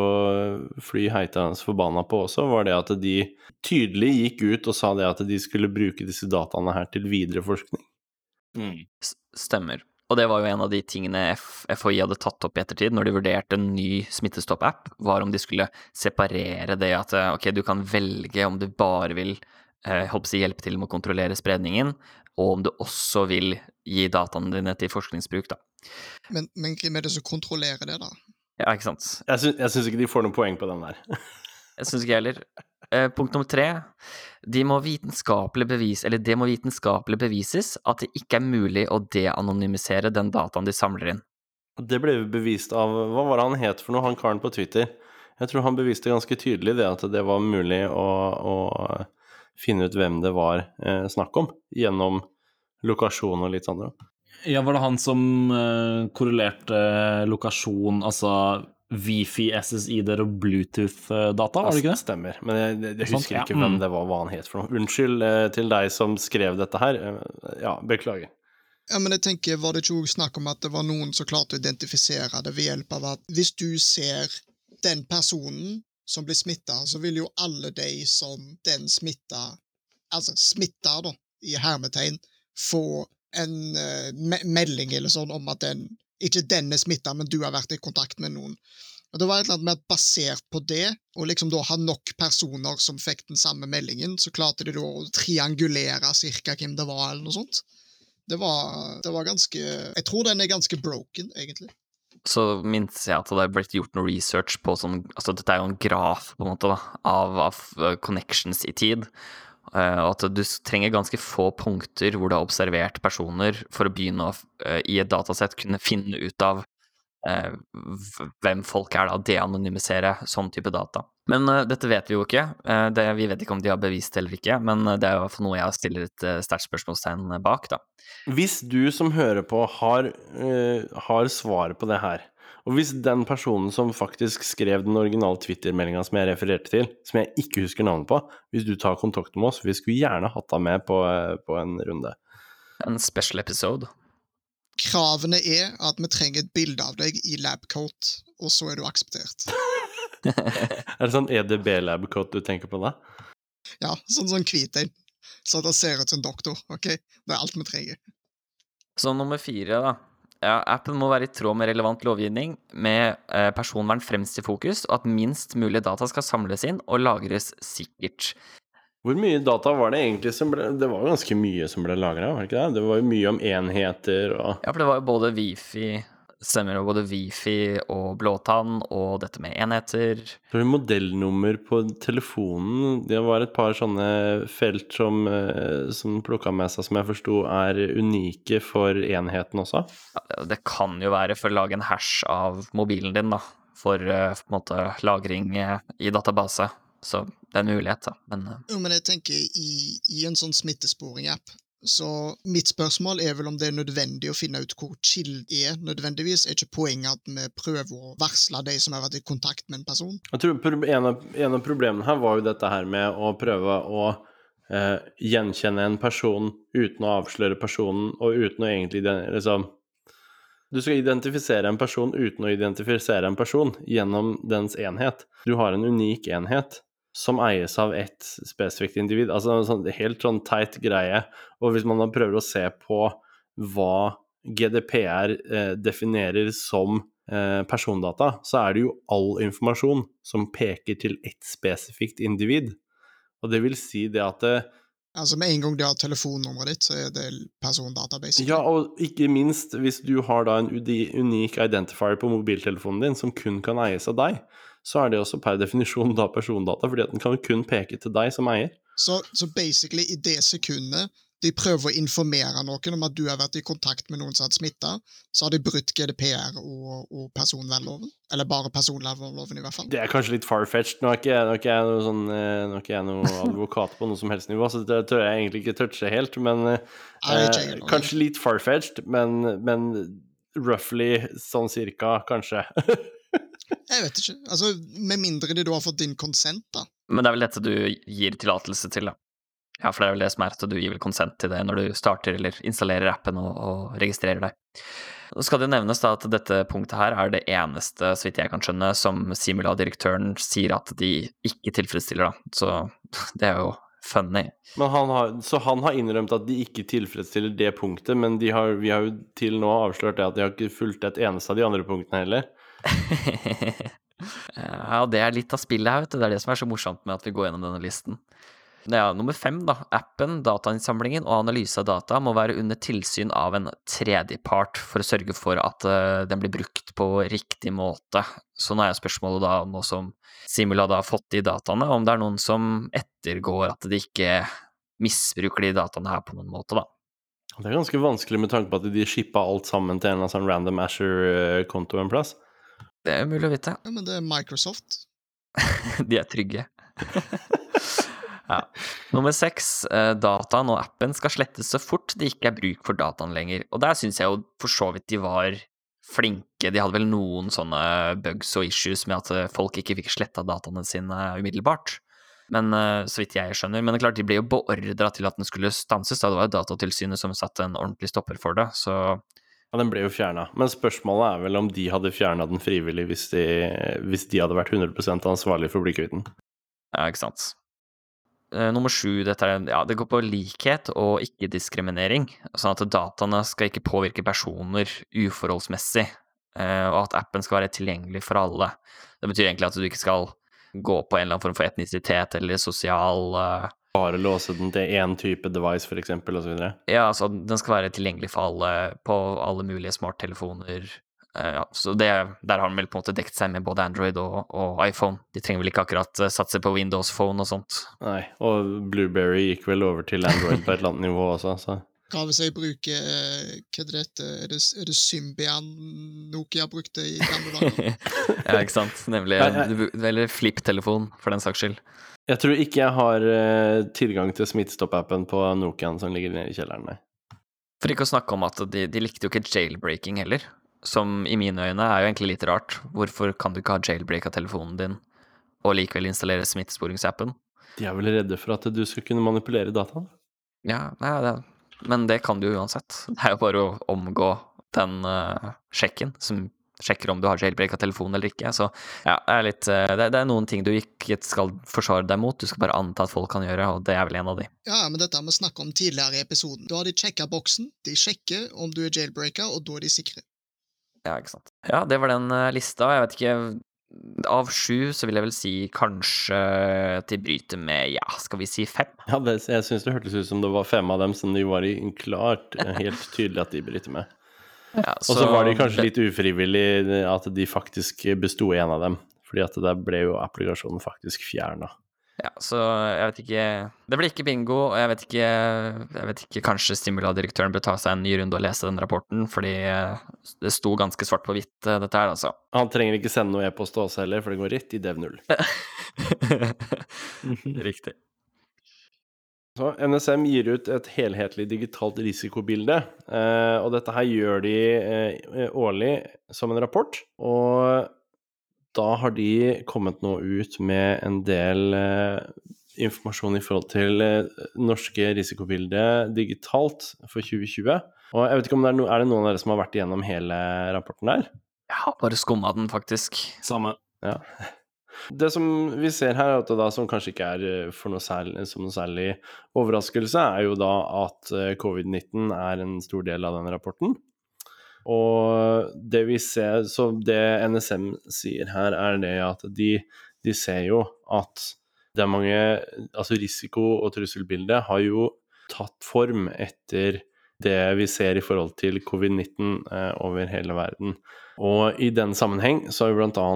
fly heitende forbanna på også, var det at de tydelig gikk ut og sa det at de skulle bruke disse dataene her til videre forskning. Mm. Stemmer. Og det var jo en av de tingene FHI hadde tatt opp i ettertid, når de vurderte en ny Smittestopp-app, var om de skulle separere det at eh, ok, du kan velge om du bare vil eh, hjelpe til med å kontrollere spredningen, og om du også vil gi dataene dine til forskningsbruk, da. Men, men hvem er det som kontrollerer det, da? Ja, ikke sant. Jeg sy jeg syns ikke de får noen poeng på den der. Jeg syns ikke jeg heller. Eh, punkt nummer tre. De må vitenskapelig bevis, eller det må vitenskapelig bevises at det ikke er mulig å de-anonymisere den dataen de samler inn. Det ble bevist av Hva var det han het for noe, han karen på Twitter? Jeg tror han beviste ganske tydelig det at det var mulig å, å finne ut hvem det var eh, snakk om, gjennom lokasjon og litt sånn. Ja, var det han som eh, korrelerte lokasjon, altså Wifi, SSID-er og Bluetooth-data, var det ikke det? Stemmer. Men jeg, jeg, jeg Sant, husker ja. ikke hvem Mm. det var, hva han het for noe. Unnskyld eh, til deg som skrev dette her. Eh, Ja, beklager. Ja, men jeg tenker, Var det ikke også snakk om at det var noen som klarte å identifisere det ved hjelp av at hvis du ser den personen som blir smitta, så vil jo alle de som den smitta Altså smitta, da, i hermetegn, få en eh, me melding eller sånn om at den ikke den er smitta, men du har vært i kontakt med noen. Og det var et eller annet med at Basert på det, og liksom da ha nok personer som fikk den samme meldingen, så klarte de da å triangulere cirka hvem det var, eller noe sånt. Det var, det var ganske Jeg tror den er ganske broken, egentlig. så minnes jeg at det er blitt gjort noe research på sånn Altså, dette er jo en graf, på en måte, da, av, av eh, connections i tid. Eh, Og at du trenger ganske få punkter hvor du har observert personer for å begynne å, eh, i et datasett, kunne finne ut av eh, hvem folk er, da, de-anonymisere sånn type data. Men dette vet vi jo ikke. Det, vi vet ikke om de har bevist eller ikke, men det er i hvert fall noe jeg stiller et uh, sterkt spørsmålstegn bak, da. Hvis du som hører på har, har svaret på det her, og hvis den personen som faktisk skrev den originale Twitter-meldinga som jeg refererte til, som jeg ikke husker navnet på, hvis du tar kontakt med oss, vi skulle gjerne hatt deg med på, eh, på en runde. En special episode. Kravene er at vi trenger et bilde av deg i labcoat, og så er du akseptert. Er det sånn EDB-lab-coat du tenker på da? Ja, sånn sånn hvit en. Så at det ser ut som en doktor. ok? Det er alt vi trenger. Så nummer fire, da. Ja, appen må være i tråd med relevant lovgivning, med eh, personvern fremst i fokus, og at minst mulig data skal samles inn og lagres sikkert. Hvor mye data var det egentlig som ble Det var jo ganske mye som ble lagra, var det ikke det? Det var jo mye om enheter og Ja, for det var jo både Wifi Stemmer jo både Wifi og blåtann og dette med enheter. Så var modellnummer på telefonen. Det var et par sånne felt som, eh, som plukka med seg, som jeg forsto er unike for enheten også. Ja, Det kan jo være for å lage en hash av mobilen din, da. For eh, på en måte lagring eh, i database. Så det er en mulighet, da. Men eh, Jo, men jeg tenker i, i en sånn smittesporing-app så mitt spørsmål er vel om det er nødvendig å finne ut hvor chill er. Nødvendigvis er ikke poenget at vi prøver å varsle de som har vært i kontakt med en person. Jeg tror en av, en av problemene her var jo dette her med å prøve å eh, gjenkjenne en person uten å avsløre personen, og uten å egentlig liksom Du skal identifisere en person uten å identifisere en person gjennom dens enhet. Du har en unik enhet som eies av ett spesifikt individ. Altså en sånn helt sånn teit greie. Og hvis man da prøver å se på hva GDPR eh, definerer som eh, persondata, så er det jo all informasjon som peker til ett spesifikt individ. Og det vil si det at det, Altså Med en gang du har telefonnummeret ditt, så er det persondata. basically. Ja, og ikke minst hvis du har da en unik identifier på mobiltelefonen din som kun kan eies av deg, så er det også per definisjon da persondata, fordi at den kan kun peke til deg som eier. Så, så basically, i det sekundet de prøver å informere noen om at du har vært i kontakt med noen som har vært smitta, så har de brutt GDPR og, og personvernloven. Eller bare personvernloven, i hvert fall. Det er kanskje litt far-fetched. Nå er ikke jeg, nå er ikke jeg noe sånn eh, Nå er ikke jeg noe advokat på noe som helst nivå, så det tør jeg egentlig ikke touche helt, men eh. Kanskje litt far-fetched, men, men roughly sånn cirka, kanskje. Jeg vet ikke. Altså, Med mindre de da har fått din konsent, da. Men det er vel dette du gir tillatelse til, da. Ja, for det er vel det som er at du gir vel konsent til det når du starter eller installerer appen og, og registrerer deg. Nå skal det nevnes da at dette punktet her er det eneste, så vidt jeg kan skjønne, som Simula-direktøren sier at de ikke tilfredsstiller, da. Så det er jo funny. Men han har, så han har innrømt at de ikke tilfredsstiller det punktet, men de har, vi har jo til nå avslørt det at de har ikke fulgt et eneste av de andre punktene heller. ja, det er litt av spillet her, vet du. Det er det som er så morsomt med at vi går gjennom denne listen. Ja, nummer fem, da. Appen, datainnsamlingen og analyse av data må være under tilsyn av en tredjepart for å sørge for at uh, den blir brukt på riktig måte. Så nå er spørsmålet da, nå som Simula da har fått de dataene, om det er noen som ettergår at de ikke misbruker de dataene her på noen måte, da. Det er ganske vanskelig med tanke på at de shippa alt sammen til en eller sånn random Asher-konto en plass. Det er mulig å vite. Ja, men det er Microsoft. de er trygge. Ja. Nummer seks, eh, dataen og appen skal slettes så fort det ikke er bruk for dataen lenger. Og der syns jeg jo for så vidt de var flinke. De hadde vel noen sånne bugs og issues med at eh, folk ikke fikk sletta dataene sine umiddelbart. Men eh, så vidt jeg skjønner. Men det er klart, de ble jo beordra til at den skulle stanses. Da det var jo Datatilsynet som satte en ordentlig stopper for det, så ja, Den ble jo fjerna. Men spørsmålet er vel om de hadde fjerna den frivillig hvis de, hvis de hadde vært 100 ansvarlig for å. Ja, ikke sant. Eh, nummer sju, dette er, ja, det går på likhet og ikke-diskriminering. Sånn at dataene skal ikke påvirke personer uforholdsmessig, eh, og at appen skal være tilgjengelig for alle. Det betyr egentlig at du ikke skal gå på en eller annen form for etnisitet eller sosial uh, Bare låse den til én type device, f.eks., osv.? Ja, altså den skal være tilgjengelig for alle på alle mulige smarttelefoner, Uh, ja, så det, der har den vel på en måte dekket seg med både Android og, og, iPhone. De trenger vel ikke akkurat uh, satse på Windows Phone og sånt. Nei, og Blueberry gikk vel over til Android på et eller annet nivå også, så Hva hvis jeg bruker uh, Hva er det er det, er det Symbian Nokia brukte i gamle dager? ja, ikke sant. Nemlig Eller flip-telefon, for den saks skyld. Jeg tror ikke jeg har tilgang til Smittestopp-appen på Nokian som ligger nede i kjelleren, nei. For ikke å snakke om at de, de likte jo ikke jailbreaking heller som i mine øyne er jo egentlig litt rart. Hvorfor kan du ikke ha jailbreak av telefonen din og likevel installere smittesporingsappen? De er vel redde for at du skal kunne manipulere dataen? Ja, nei, det, men det kan du jo uansett. Det er jo bare å omgå den uh, sjekken som sjekker om du har jailbreaka telefon telefonen eller ikke. Så ja, det er, litt, uh, det, det er noen ting du ikke skal forsvare deg mot, du skal bare anta at folk kan gjøre, og det er vel en av de. Ja, men dette har vi snakka om tidligere i episoden. Da har de sjekka boksen, de sjekker om du er jailbreaka, og da er de sikre. Ja, ikke sant. Ja, det var den uh, lista. Jeg vet ikke Av sju så vil jeg vel si kanskje de bryter med, ja, skal vi si fem? Ja, det, jeg syns det hørtes ut som det var fem av dem som de var i klart eh, helt tydelig at de bryter med. Ja, så, og så var de kanskje litt ufrivillig at de faktisk besto en av dem. Fordi at der ble jo applikasjonen faktisk fjerna. Ja, så jeg vet ikke Det ble ikke bingo, og jeg vet ikke Jeg vet ikke, Kanskje Stimula-direktøren bør ta seg en ny runde og lese den rapporten, fordi eh, det sto ganske svart på hvitt, eh, dette her, altså. Han trenger ikke sende noe e-post til oss heller, for det går rett i dev0. Riktig. Så NSM gir ut et helhetlig digitalt risikobilde, eh, og dette her gjør de årlig som en rapport. Og da har de kommet nå ut med en del eh, informasjon i forhold til eh, norske risikobildet digitalt for 2020. Og jeg vet ikke om det er, no, er det noen av dere som har vært igjennom hele rapporten der? Jeg har bare skumma den, faktisk. Samme. Ja. Det som vi ser her, da, som kanskje ikke er eh, for noe særlig, som noe særlig overraskelse, er jo da at eh, covid-19 er en stor del av den rapporten. Og det vi ser, så det NSM sier her, er det at de, de ser jo at det er mange Altså risiko- og trusselbildet har jo tatt form etter det vi ser i forhold til covid-19 eh, over hele verden. Og i den sammenheng så har vi bl.a.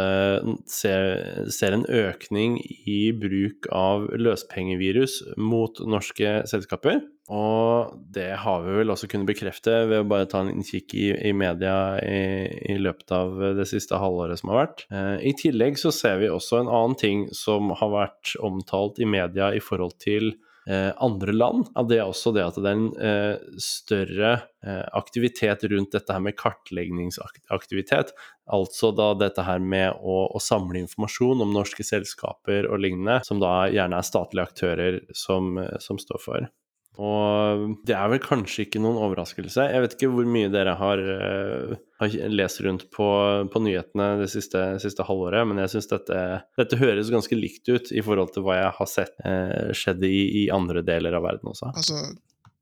Eh, ser, ser en økning i bruk av løspengevirus mot norske selskaper. Og det har vi vel også kunnet bekrefte ved å bare ta en kikk i, i media i, i, løpet av det siste halvåret som har vært. Eh, I tillegg så ser vi også en annen ting som har vært omtalt i media i forhold til andre land. Det er også det at det er en eh, større eh, aktivitet rundt dette her med kartleggingsaktivitet. Altså da dette her med å, å, samle informasjon om norske selskaper og lignende, som da gjerne er statlige aktører som, som står for. Og det er vel kanskje ikke noen overraskelse. Jeg vet ikke hvor mye dere har, uh, har lest rundt på, på nyhetene det siste, siste, halvåret, men jeg syns dette, dette, høres ganske likt ut i forhold til hva jeg har sett uh, skjedde i, i, andre deler av verden også. Altså,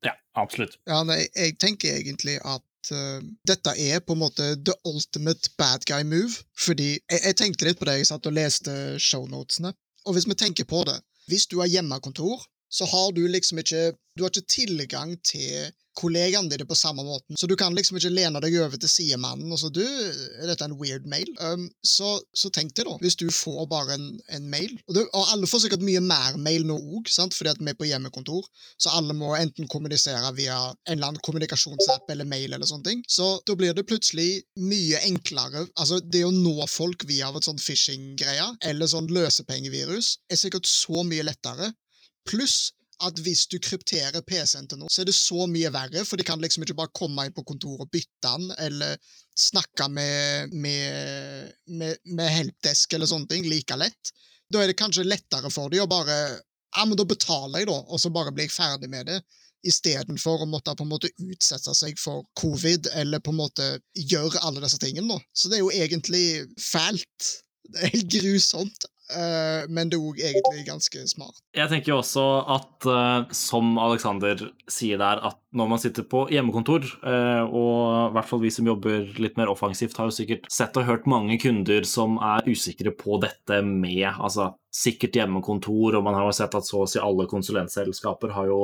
ja, absolutt. Ja, nei, jeg tenker egentlig at uh, dette er på en måte the ultimate bad guy move. Fordi jeg, jeg tenkte litt på det, jeg satt og leste shownotene. Og hvis vi tenker på det, hvis du har hjemmekontor, så har du liksom ikke Du har ikke tilgang til kollegaene dine på samme måten, så du kan liksom ikke lene deg over til sidemannen og så du, er dette en weird mail? Um, så, så, tenk deg da, hvis du får bare en, en mail, og, det, og, alle får sikkert mye mer mail nå òg, fordi at vi er på hjemmekontor, så alle må enten kommunisere via en eller annen kommunikasjonsapp eller mail eller sånne ting, så da blir det plutselig mye enklere, altså det å nå folk via et sånt phishing-greie, eller sånn løsepengevirus, er sikkert så mye lettere, pluss at hvis du krypterer PC-en til noe, så er det så mye verre, for de kan liksom ikke bare komme inn på kontoret og bytte den, eller snakke med, med, med, med helpdesk eller sånne ting like lett. Da er det kanskje lettere for dem å bare Ja, men da betaler jeg, da, og så bare blir jeg ferdig med det istedenfor å måtte på en måte utsette seg for covid, eller på en måte gjøre alle disse tingene. da. Så det er jo egentlig fælt. Det er helt grusomt. Uh, men det er òg egentlig ganske smart. Jeg tenker jo også at, uh, som Alexander sier der, at når man sitter på hjemmekontor, uh, og i hvert fall vi som jobber litt mer offensivt, har jo sikkert sett og hørt mange kunder som er usikre på dette med altså sikkert hjemmekontor, og man har jo sett at så å si alle konsulentselskaper har jo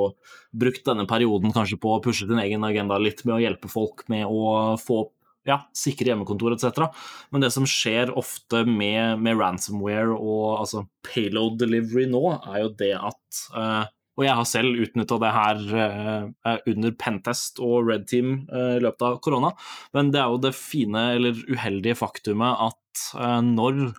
brukt denne perioden kanskje på å pushe sin egen agenda litt med å hjelpe folk med å få opp ja, sikre hjemmekontor etc. Men det som skjer ofte med, med ransomware og altså payload delivery nå, er jo det at uh, og jeg har selv utnytta det her uh, under Pentest og Red Team uh, i løpet av korona, men det er jo det fine eller uheldige faktumet at når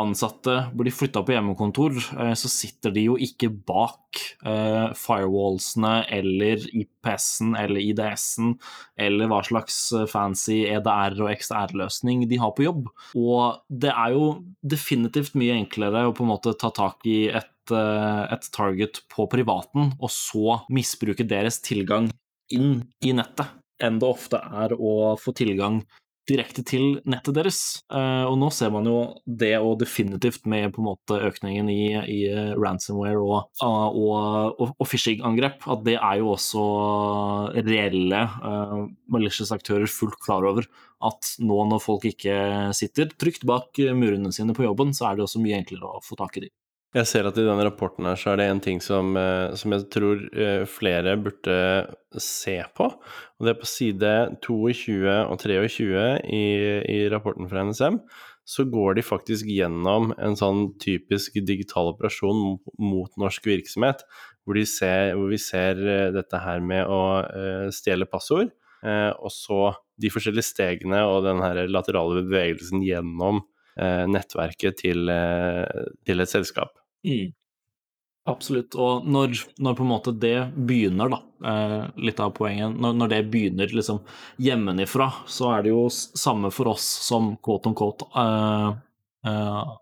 ansatte blir flytta på hjemmekontor, eh, så sitter de jo ikke bak eh, firewallsene eller IPS-en eller IDS-en eller hva slags eh, fancy EDR- og XDR-løsning de har på jobb. Og det er jo definitivt mye enklere å på en måte ta tak i et, et target på privaten, og så misbruke deres tilgang inn i nettet, enn det ofte er å få tilgang direkte til nettet deres. Uh, og nå ser man jo det, og definitivt med på en måte økningen i, i ransomware og, og, og, og phishing-angrep, at det er jo også reelle uh, malicious aktører fullt klar over at nå når folk ikke sitter trygt bak murene sine på jobben, så er det også mye enklere å få tak i dem. Jeg ser at i denne rapporten her så er det en ting som, eh, som, jeg tror eh, flere burde se på. Og det er på side 22 og 23 i, i rapporten fra NSM. Så går de faktisk gjennom en sånn typisk digital operasjon mot norsk virksomhet, hvor, ser, hvor vi ser eh, dette her med å stjele passord, og så de forskjellige stegene og den her laterale bevegelsen gjennom nettverket til, til et selskap. Mm. Absolutt. Og når, når, på en måte det begynner, da, eh, litt av poenget, når, når, det begynner liksom hjemmefra, så er det jo samme for oss som quote on quote eh, eh,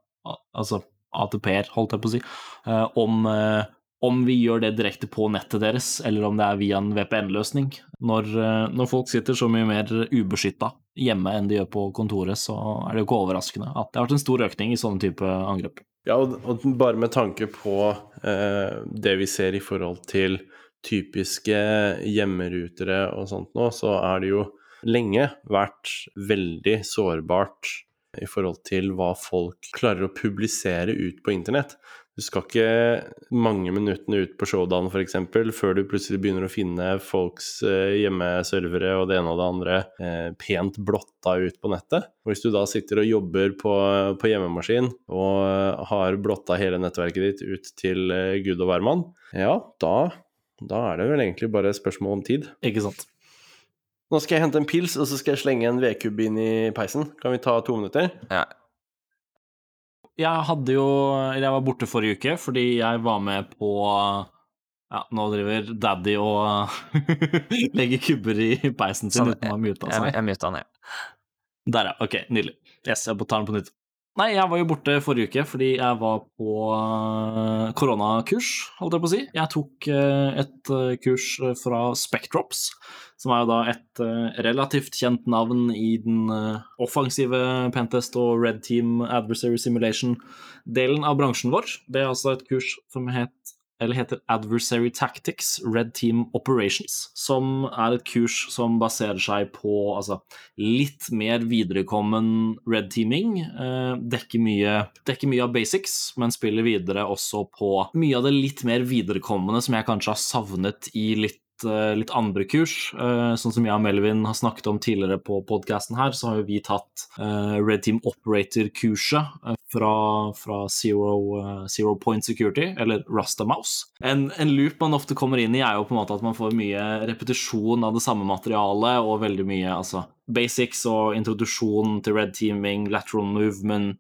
Altså ATP-er, holdt jeg på å si, eh, om, eh, om vi gjør det direkte på nettet deres, eller om det er via en VPN-løsning. Når, eh, når, folk sitter så mye mer ubeskytta hjemme enn de gjør på kontoret, så er det jo ikke overraskende at det har vært en stor økning i sånne type angrep. Ja, og, bare med tanke på eh, det vi ser i forhold til typiske hjemmerutere og sånt nå, så er det jo lenge vært veldig sårbart i forhold til hva folk klarer å publisere ut på internett. Du skal ikke mange minuttene ut på showdown f.eks. før du plutselig begynner å finne folks eh, hjemmeservere og det ene og det andre eh, pent blotta ut på nettet. Og hvis du da sitter og jobber på, på hjemmemaskin og har blotta hele nettverket ditt ut til eh, gud og hvermann, ja, da, da er det vel egentlig bare spørsmål om tid. Ikke sant. Nå skal jeg hente en pils, og så skal jeg slenge en vedkubbe inn i peisen. Kan vi ta to minutter? Ja, jeg hadde jo Jeg var borte forrige uke fordi jeg var med på ja, nå driver daddy og legger kubber i peisen sin sånn, uten å ha muta seg. Jeg, jeg muta han, ja. Der, ja. Ok, nydelig. Yes, jeg tar den på nytt. Nei, jeg var jo borte forrige uke fordi jeg var på eh, koronakurs, holdt jeg på å si. Jeg tok eh, et eh, kurs fra Spectrops, som er jo da et relativt kjent navn i den offensive Pentest og Red Team Adversary Simulation-delen av bransjen vår. Det er altså et kurs som het eller heter Adversary Tactics Red Team Operations, som er et kurs som baserer seg på altså, litt mer viderekommen red teaming. Eh, dekker, mye, dekker, mye, av basics, men spiller videre også på mye av det litt mer viderekommende som jeg kanskje har savnet i litt litt andre kurs. Eh, sånn som jeg og Melvin har snakket om tidligere på podkasten her, så har jo vi tatt eh, Red Team Operator-kurset fra, fra Zero, Zero, Point Security, eller Rastamouse. En, en loop man ofte kommer inn i, er jo på en måte at man får mye repetisjon av det samme materialet, og veldig mye altså basics og introduksjon til red teaming, lateral movement,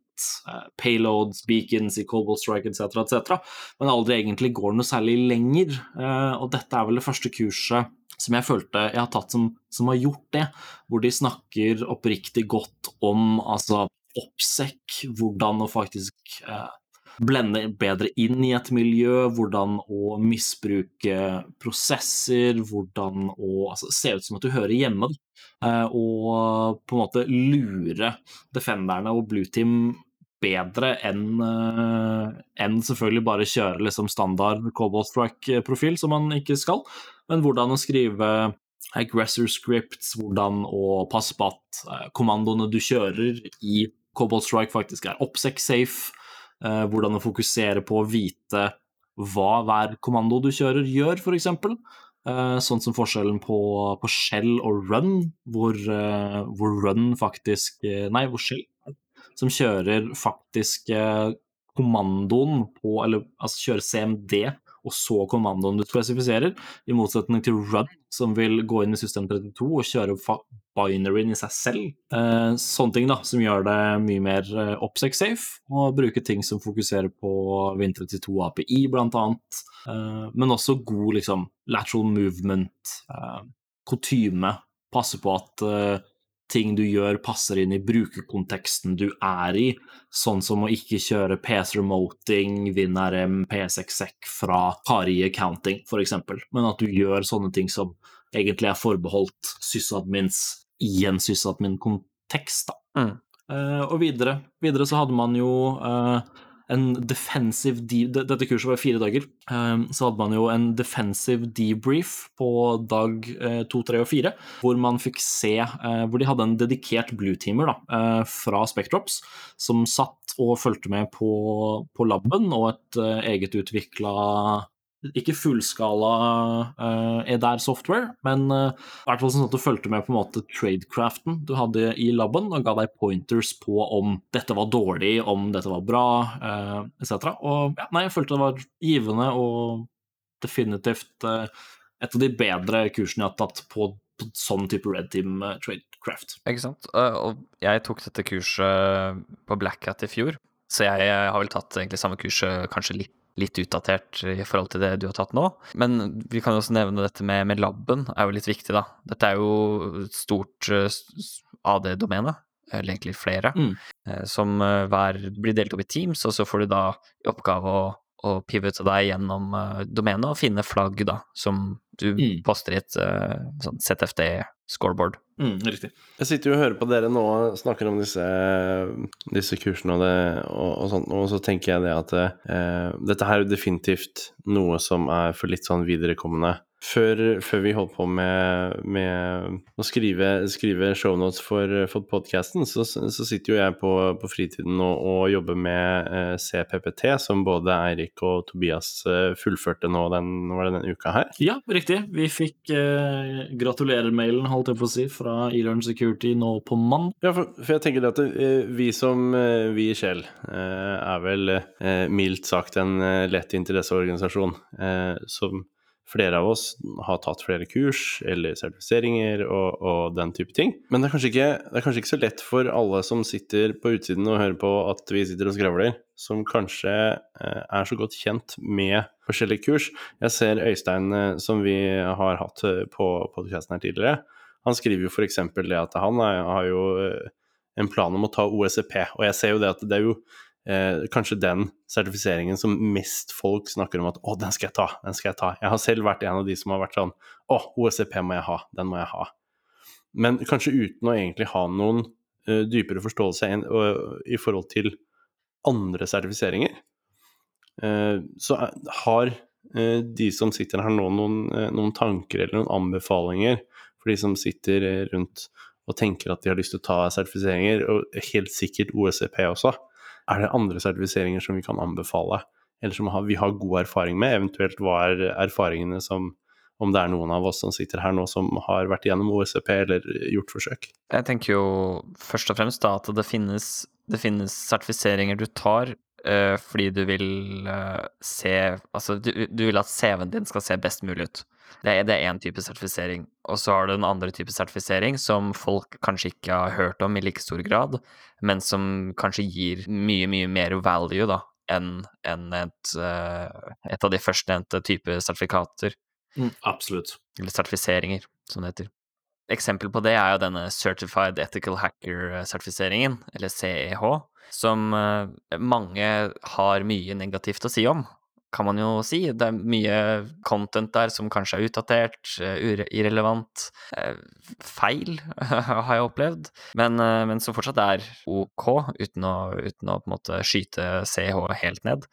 payloads, beacons i Cobalt Strike etc., etc., men aldri egentlig går noe særlig lenger. Uh, og dette er vel det første kurset som jeg følte jeg har tatt som, som har gjort det, hvor de snakker oppriktig godt om altså oppsekk, hvordan å faktisk uh, blende bedre inn i et miljø, hvordan å misbruke prosesser, hvordan å altså, se ut som at du hører hjemme. Og på en måte lure defenderne og blue team bedre enn uh, en selvfølgelig bare kjøre liksom standard Cobalt Strike-profil, som man ikke skal, men hvordan å skrive aggressor scripts, hvordan å passe på at uh, kommandoene du kjører i Cobalt Strike faktisk er OPSEC-safe, uh, hvordan å fokusere på å vite hva hver kommando du kjører, gjør, f.eks. Sånn som forskjellen på, på, shell og run, hvor, hvor run faktisk Nei, hvor shell som kjører faktisk eh, kommandoen på Eller altså kjører CMD og så kommandoen du spesifiserer, i motsetning til Run, som vil gå inn i system 32 og kjøre binaryen i seg selv. Eh, sånne ting da, som gjør det mye mer eh, OPSEC-safe, og bruke ting som fokuserer på Win32 API, blant annet. Men også god liksom, lateral movement, kutyme. Passe på at ting du gjør, passer inn i brukerkonteksten du er i, sånn som å ikke kjøre PS-remoting, WinRM, PSXX fra Kari Accounting, f.eks., men at du gjør sånne ting som egentlig er forbeholdt sysadmins i en sysadmin-kontekst. Mm. Uh, og videre, videre så hadde man jo uh, en defensive Dette kurset var fire dager. Ehm, så hadde man jo en defensive debrief på dag eh, to, tre og fire, hvor man fikk se eh, Hvor de hadde en dedikert blueteamer eh, fra Spectrops som satt og fulgte med på, på laben, og et eget utvikla ikke fullskala uh, EDR software, men uh, i hvert fall sånn at du fulgte med på en måte tradecraften du hadde i laben, og ga deg pointers på om dette var dårlig, om dette var bra, uh, etc. Og ja, nei, jeg følte det var givende og definitivt uh, et av de bedre kursene jeg har tatt på, på sånn type red team tradecraft. Ikke sant. og jeg tok dette kurset på Black Hat i fjor, så jeg har vel tatt egentlig samme kurset kanskje litt litt utdatert i forhold til det du har tatt nå. Men vi kan også nevne dette med, med laben, er jo litt viktig, da. Dette er jo et stort uh, AD-domene, eller egentlig flere, mm. uh, som uh, hver blir delt opp i teams, og så får du da i oppgave å, å pivote deg gjennom domenet og finne flagg, da, som du mm. poster i et sånn ZFD-scoreboard. Mm, riktig. Jeg sitter jo og hører på dere nå og snakker om disse, disse kursene og, det, og, og, sånt, og så tenker jeg det at eh, dette her er definitivt noe som er for litt sånn viderekommende før, før, vi holdt på med, med å skrive, skrive shownotes for, for podkasten, så, så, sitter jo jeg på, på fritiden og, og, jobber med eh, CPPT, som både Eirik og Tobias eh, fullførte nå den, var det den uka her. Ja, riktig. Vi fikk eh, gratulerer-mailen, holdt jeg på å si, fra Elearn Security nå på mann. Ja, for, for, jeg tenker at eh, vi som eh, vi i Shell eh, er vel mildt sagt en lett interesseorganisasjon som flere av oss har tatt flere kurs eller sertifiseringer og, og, den type ting. Men det er, ikke, det er, kanskje ikke, så lett for alle som sitter på utsiden og hører på at vi sitter og skravler, som kanskje eh, er så godt kjent med forskjellige kurs. Jeg ser Øystein, eh, som vi har hatt eh, på podkasten her tidligere, han skriver jo f.eks. det at han har jo en plan om å ta OSCP. Og jeg ser jo det at det er jo eh, kanskje den sertifiseringen som mest folk snakker om at å, den skal jeg ta, den skal jeg ta. Jeg har selv vært en av de som har vært sånn å, OSCP må jeg ha, den må jeg ha. Men kanskje uten å egentlig ha noen uh, dypere forståelse en, uh, i forhold til andre sertifiseringer. Uh, så har eh, de som sitter her nå, noen, noen tanker eller noen anbefalinger for de som sitter rundt og tenker at de har lyst til å ta sertifiseringer, og helt sikkert OSCP også. Er det andre sertifiseringer som vi kan anbefale, eller som vi har god erfaring med? Eventuelt hva er erfaringene som Om det er noen av oss som sitter her nå som har vært gjennom OSCP eller gjort forsøk? Jeg tenker jo først og fremst da at det finnes, det finnes sertifiseringer du tar eh, fordi du vil eh, se Altså, du, du vil at CV-en din skal se best mulig ut. Det er, én type sertifisering. Og så har du en andre type sertifisering som folk kanskje ikke har hørt om i like stor grad, men som kanskje gir mye, mye mer value da, enn en et, eh, et av de førstnevnte type sertifikater. Mm, absolutt. Eller sertifiseringer, som det heter. Eksempel på det er jo denne Certified Ethical Hacker-sertifiseringen, eller CEH, som eh, mange har mye negativt å si om, kan man jo si. Det er mye content der som kanskje er utdatert, eh, irrelevant, eh, feil, har jeg opplevd, men, eh, men som fortsatt er ok, uten å, uten å på en måte skyte CH helt ned.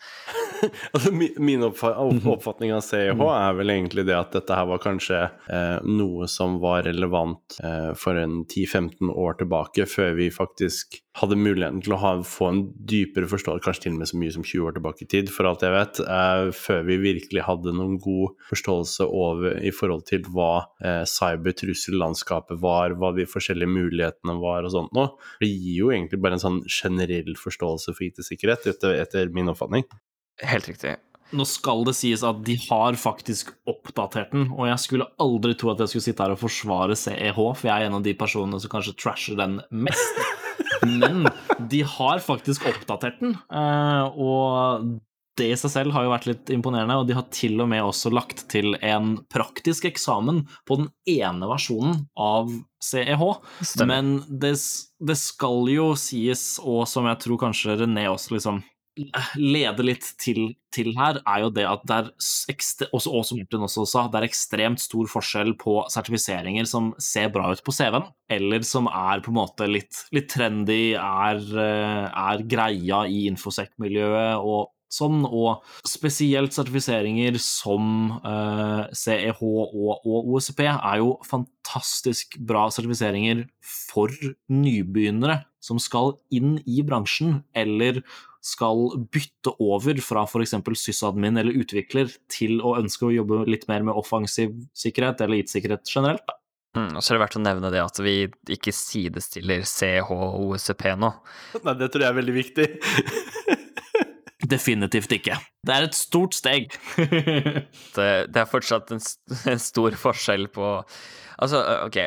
Altså, min oppfatning av CH er vel egentlig det at dette her var kanskje eh, noe som var relevant eh, for en 10-15 år tilbake, før vi faktisk hadde muligheten til å ha, få en dypere forståelse, kanskje til og med så mye som 20 år tilbake i tid, for alt jeg vet, eh, før vi virkelig hadde noen god forståelse over i forhold til hva eh, cybertrussellandskapet var, hva de forskjellige mulighetene var og sånt noe. Det gir jo egentlig bare en sånn generell forståelse for IT-sikkerhet, etter, etter min oppfatning. Helt riktig. Nå skal det sies at de har faktisk oppdatert den, og jeg skulle aldri tro at jeg skulle sitte her og forsvare CEH, for jeg er en av de personene som kanskje trasher den mest. Men de har faktisk oppdatert den, eh, og det i seg selv har jo vært litt imponerende, og de har til og med også lagt til en praktisk eksamen på den ene versjonen av CEH. Stemmer. Men det, det skal jo sies, og som jeg tror kanskje René også liksom leder litt til, til her, er jo det at det er også, og Martin også sa, det er ekstremt stor forskjell på sertifiseringer som ser bra ut på CV-en, eller som er på en måte litt, litt trendy, er, eh, er greia i infosec-miljøet og sånn, og spesielt sertifiseringer som eh, CEH og, og OSP er jo fantastisk bra sertifiseringer for nybegynnere som skal inn i bransjen, eller skal bytte over fra f.eks. sysadmin eller utvikler til å ønske å jobbe litt mer med offensiv sikkerhet eller IT-sikkerhet generelt. Da. Mm, og så er det verdt å nevne det at vi ikke sidestiller CH og OSCP nå. Nei, det tror jeg er veldig viktig. Definitivt ikke. Det er et stort steg. Det, det er fortsatt en, st- en stor forskjell på Altså, ok,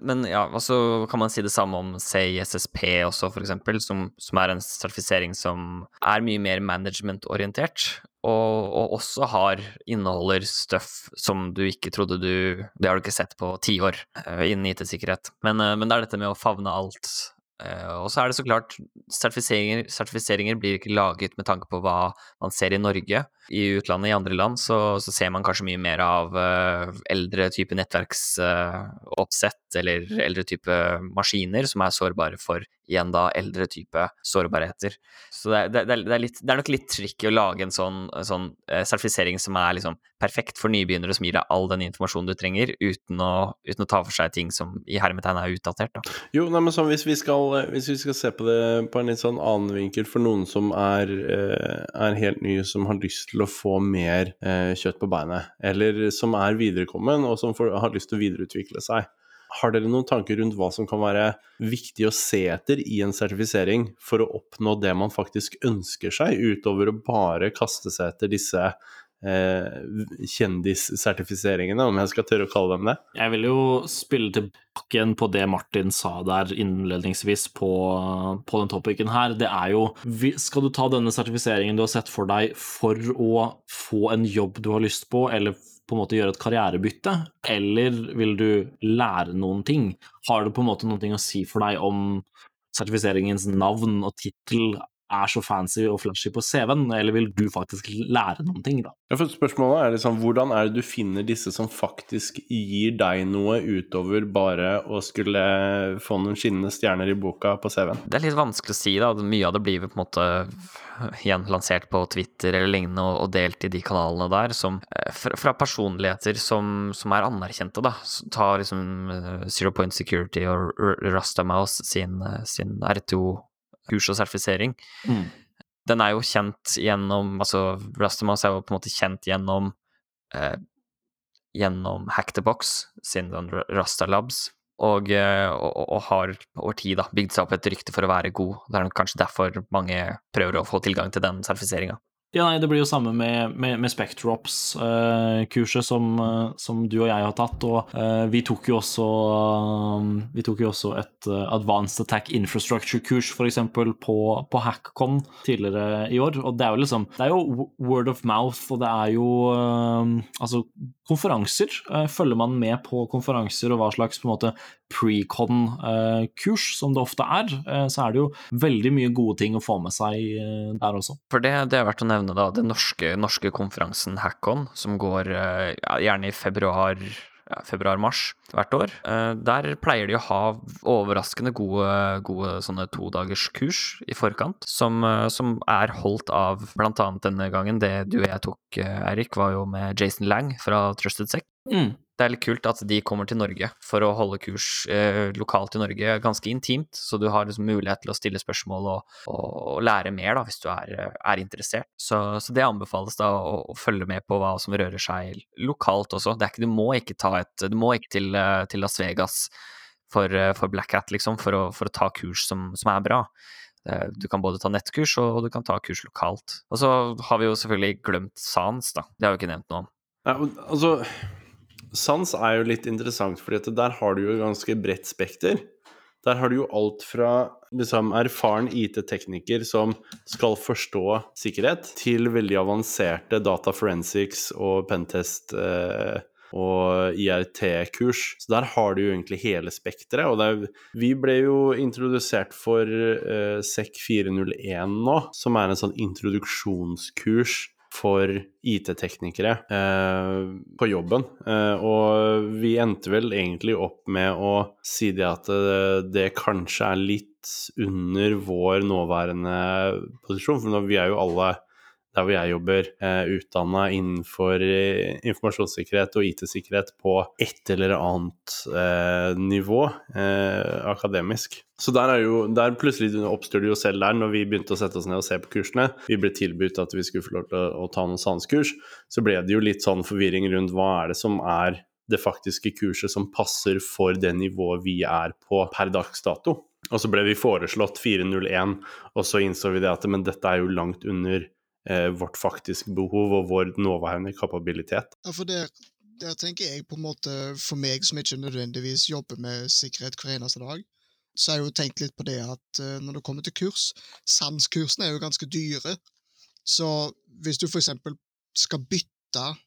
men, ja, altså så kan man si det samme om CISSP også, for eksempel, som, som er en sertifisering som er mye mer management-orientert, og, og også har inneholder stuff som du ikke trodde du Det har du ikke sett på ti år eh, innen IT-sikkerhet. Men, men det er dette med å favne alt. Uh, og så er det så klart sertifiseringer, sertifiseringer blir ikke laget med tanke på hva man ser i Norge. I utlandet, i andre land, så, så ser man kanskje mye mer av uh, eldre type nettverksoppsett eller eldre type maskiner som er sårbare for igjen da eldre type sårbarheter. Så det det, det, er litt, det er nok litt tricky å lage en sånn, sånn uh, sertifisering som er liksom perfekt for nybegynnere, som gir deg all den informasjonen du trenger, uten å, uten å ta for seg ting som i hermetegn er utdatert. Da. Jo, nei, men sånn, hvis, vi skal, hvis vi skal se på det på en litt sånn annen vinkel for noen som er, eh, er helt nye, som har lyst til å få mer eh, kjøtt på beinet, eller som er viderekommen og som får, har lyst til å videreutvikle seg. Har dere noen tanker rundt hva som kan være viktig å se etter i en sertifisering for å oppnå det man faktisk ønsker seg, utover å bare kaste seg etter disse kjendissertifiseringene, om jeg skal tørre å kalle dem det? Jeg vil jo spille tilbake igjen på det Martin sa der innledningsvis på, på den topicen her. Det er jo Skal du ta denne sertifiseringen du har sett for deg for å få en jobb du har lyst på, eller på en måte gjøre et karrierebytte, eller vil du lære noen ting? Har det på en måte noe å si for deg om sertifiseringens navn og tittel er så fancy og flashy på CV-en, eller vil du faktisk lære noen ting, da? Ja, for spørsmålet er liksom, Hvordan er det du finner disse som faktisk gir deg noe utover bare å skulle få noen skinnende stjerner i boka på CV-en? Det er litt vanskelig å si, da. Mye av det blir på en måte igjen lansert på Twitter eller lignende og, delt i de kanalene der, som eh, fra, personligheter som, som, er anerkjente, da. Ta liksom uh, Zero Point Security og Rastamouse sin, uh, sin R2 kurs og sertifisering. Mm. Den er jo kjent gjennom Altså, Rastamas er jo på en måte kjent gjennom eh, Gjennom Hack the Box sin Rasta Labs, og, eh, og, og, har over tid da bygd seg opp et rykte for å være god. Det er kanskje derfor mange prøver å få tilgang til den sertifiseringa. Ja, nei, Det blir jo samme med, med, med Spectrops-kurset eh, som, uh, som, du og jeg har tatt. og uh, Vi tok jo også, um, vi tok jo også et uh, Advanced Attack Infrastructure-kurs f.eks. På, på Hackcon tidligere i år. og Det er jo liksom, det er jo word of mouth, og det er jo altså konferanser. følger man med på konferanser og hva slags på en måte pre-con-kurs, som det ofte er, så er det jo veldig mye gode ting å få med seg der også. For det, det er verdt å nevne da den norske, norske konferansen Hackon, som går eh, ja, gjerne i februar ja, februar-mars hvert år. Eh, der pleier de å ha overraskende gode, gode sånne todagerskurs i forkant, som, eh, som, er holdt av blant annet denne gangen. Det du og jeg tok, Eirik, var jo med Jason Lang fra Trusted Sec. Mm det er litt kult at de kommer til Norge for å holde kurs eh, lokalt i Norge, ganske intimt, så du har liksom mulighet til å stille spørsmål og, og, lære mer da, hvis du er, er interessert. Så, så, det anbefales da å, å, følge med på hva som rører seg lokalt også. Ikke, du må ikke ta et Du må ikke til, til Las Vegas for, for Black Hat, liksom, for å, for å ta kurs som, som er bra. Du kan både ta nettkurs og du kan ta kurs lokalt. Og så har vi jo selvfølgelig glemt SANS, da. Det har vi ikke nevnt noe om. Ja, altså Sans er jo litt interessant, for der har du jo ganske bredt spekter. Der har du jo alt fra liksom, erfaren IT-tekniker som skal forstå sikkerhet, til veldig avanserte data forensics og pentest eh, og IRT-kurs. Så der har du jo egentlig hele spekteret. Og er, vi ble jo introdusert for eh, SEC 401 nå, som er en sånn introduksjonskurs for IT-teknikere eh, på jobben. Eh, og vi endte vel egentlig opp med å si det at det, eh, det kanskje er litt under vår nåværende posisjon, for vi er jo alle der hvor jeg jobber, eh, utdanna innenfor eh, informasjonssikkerhet og IT-sikkerhet på et eller annet eh, nivå eh, akademisk. Så der, er jo, der plutselig oppstår det jo selv der, når vi begynte å sette oss ned og se på kursene. Vi ble tilbudt at vi skulle få lov til å, å ta noen sanskurs. Så ble det jo litt sånn forvirring rundt hva er det som er det faktiske kurset som passer for det nivået vi er på per dags dato. Og så ble vi foreslått 401, og så innså vi det at men dette er jo langt under vårt faktiske behov og vår nåværende kapabilitet. Ja, for der, der, tenker jeg på en måte, for meg som ikke nødvendigvis jobber med sikkerhet hver eneste dag, så har jeg jo tenkt litt på det at uh, når det kommer til kurs Sanskursene er jo ganske dyre. Så hvis du eksempel skal bytte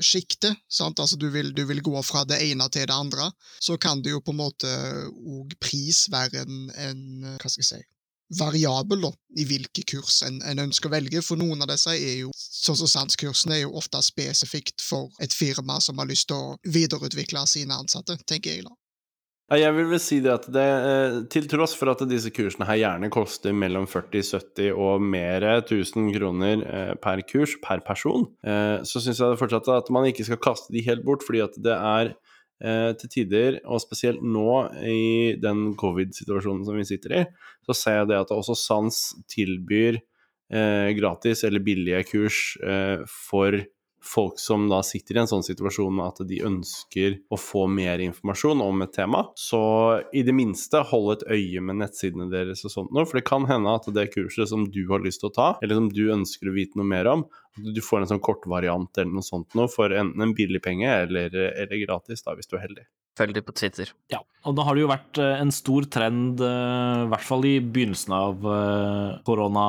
sjikte, altså du vil, du vil, gå fra det ene til det andre, så kan det jo på en måte òg pris være en, en hva skal jeg si, variabel da, i hvilke kurs en, en, ønsker å velge, for noen av disse er jo, sånn som sanskursene, er jo ofte spesifikt for et firma som har lyst til å videreutvikle sine ansatte, tenker jeg da. Jeg vil vel si det at det, eh, til tross for at disse kursene her gjerne koster mellom 40 70 og mer 1000 kroner eh, per kurs, per person, eh, så syns jeg fortsatt at man ikke skal kaste de helt bort, fordi at det er til tider, og spesielt nå i den covid-situasjonen som vi sitter i, så ser jeg det at også SANS tilbyr eh, gratis eller billige kurs eh, for folk som da sitter i en sånn situasjon at de ønsker å få mer informasjon om et tema. Så i det minste hold et øye med nettsidene deres og sånt noe, for det kan hende at det kurset som du har lyst til å ta, eller som du ønsker å vite noe mer om, du får en sånn kortvariant eller noe sånt noe for enten en billig penge eller, eller gratis, da, hvis du er heldig. Følg dem på Twitter. Ja, og da har det jo vært eh, en stor trend, eh, i hvert fall i begynnelsen av eh, korona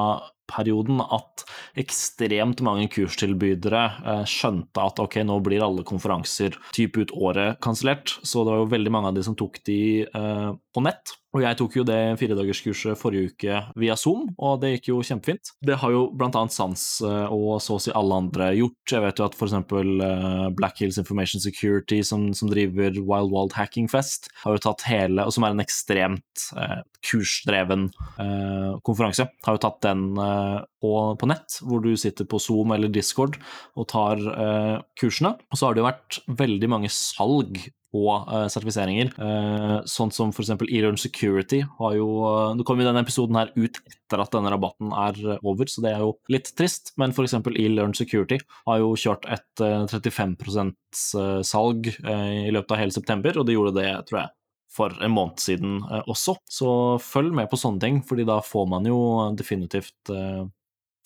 perioden at ekstremt mange kurstilbydere eh, skjønte at ok, nå blir alle konferanser type ut året kansellert. Så det var jo veldig mange av de som tok de eh, på nett. Og jeg tok jo det firedagerskurset forrige uke via Zoom, og det gikk jo kjempefint. Det har jo blant annet Sans eh, og så å si alle andre gjort. Jeg vet jo at for eksempel eh, Black Hills Information Security, som, som driver Wild Wild Hacking Fest, har jo tatt hele, og som er en ekstremt eh, kursdreven eh, konferanse, har jo tatt den eh, på, nett, hvor du sitter på Zoom eller Discord og tar eh, kursene. Og så har det jo vært veldig mange salg og uh, sertifiseringer. Uh, sånn som f.eks. eLearn Security har jo uh, Nå kom jo denne episoden her ut etter at denne rabatten er over, så det er jo litt trist. Men f.eks. eLearn Security har jo kjørt et 35 %-salg i løpet av hele september, og de gjorde det, tror jeg, for en måned siden også. Så følg med på sånne ting, fordi da får man jo definitivt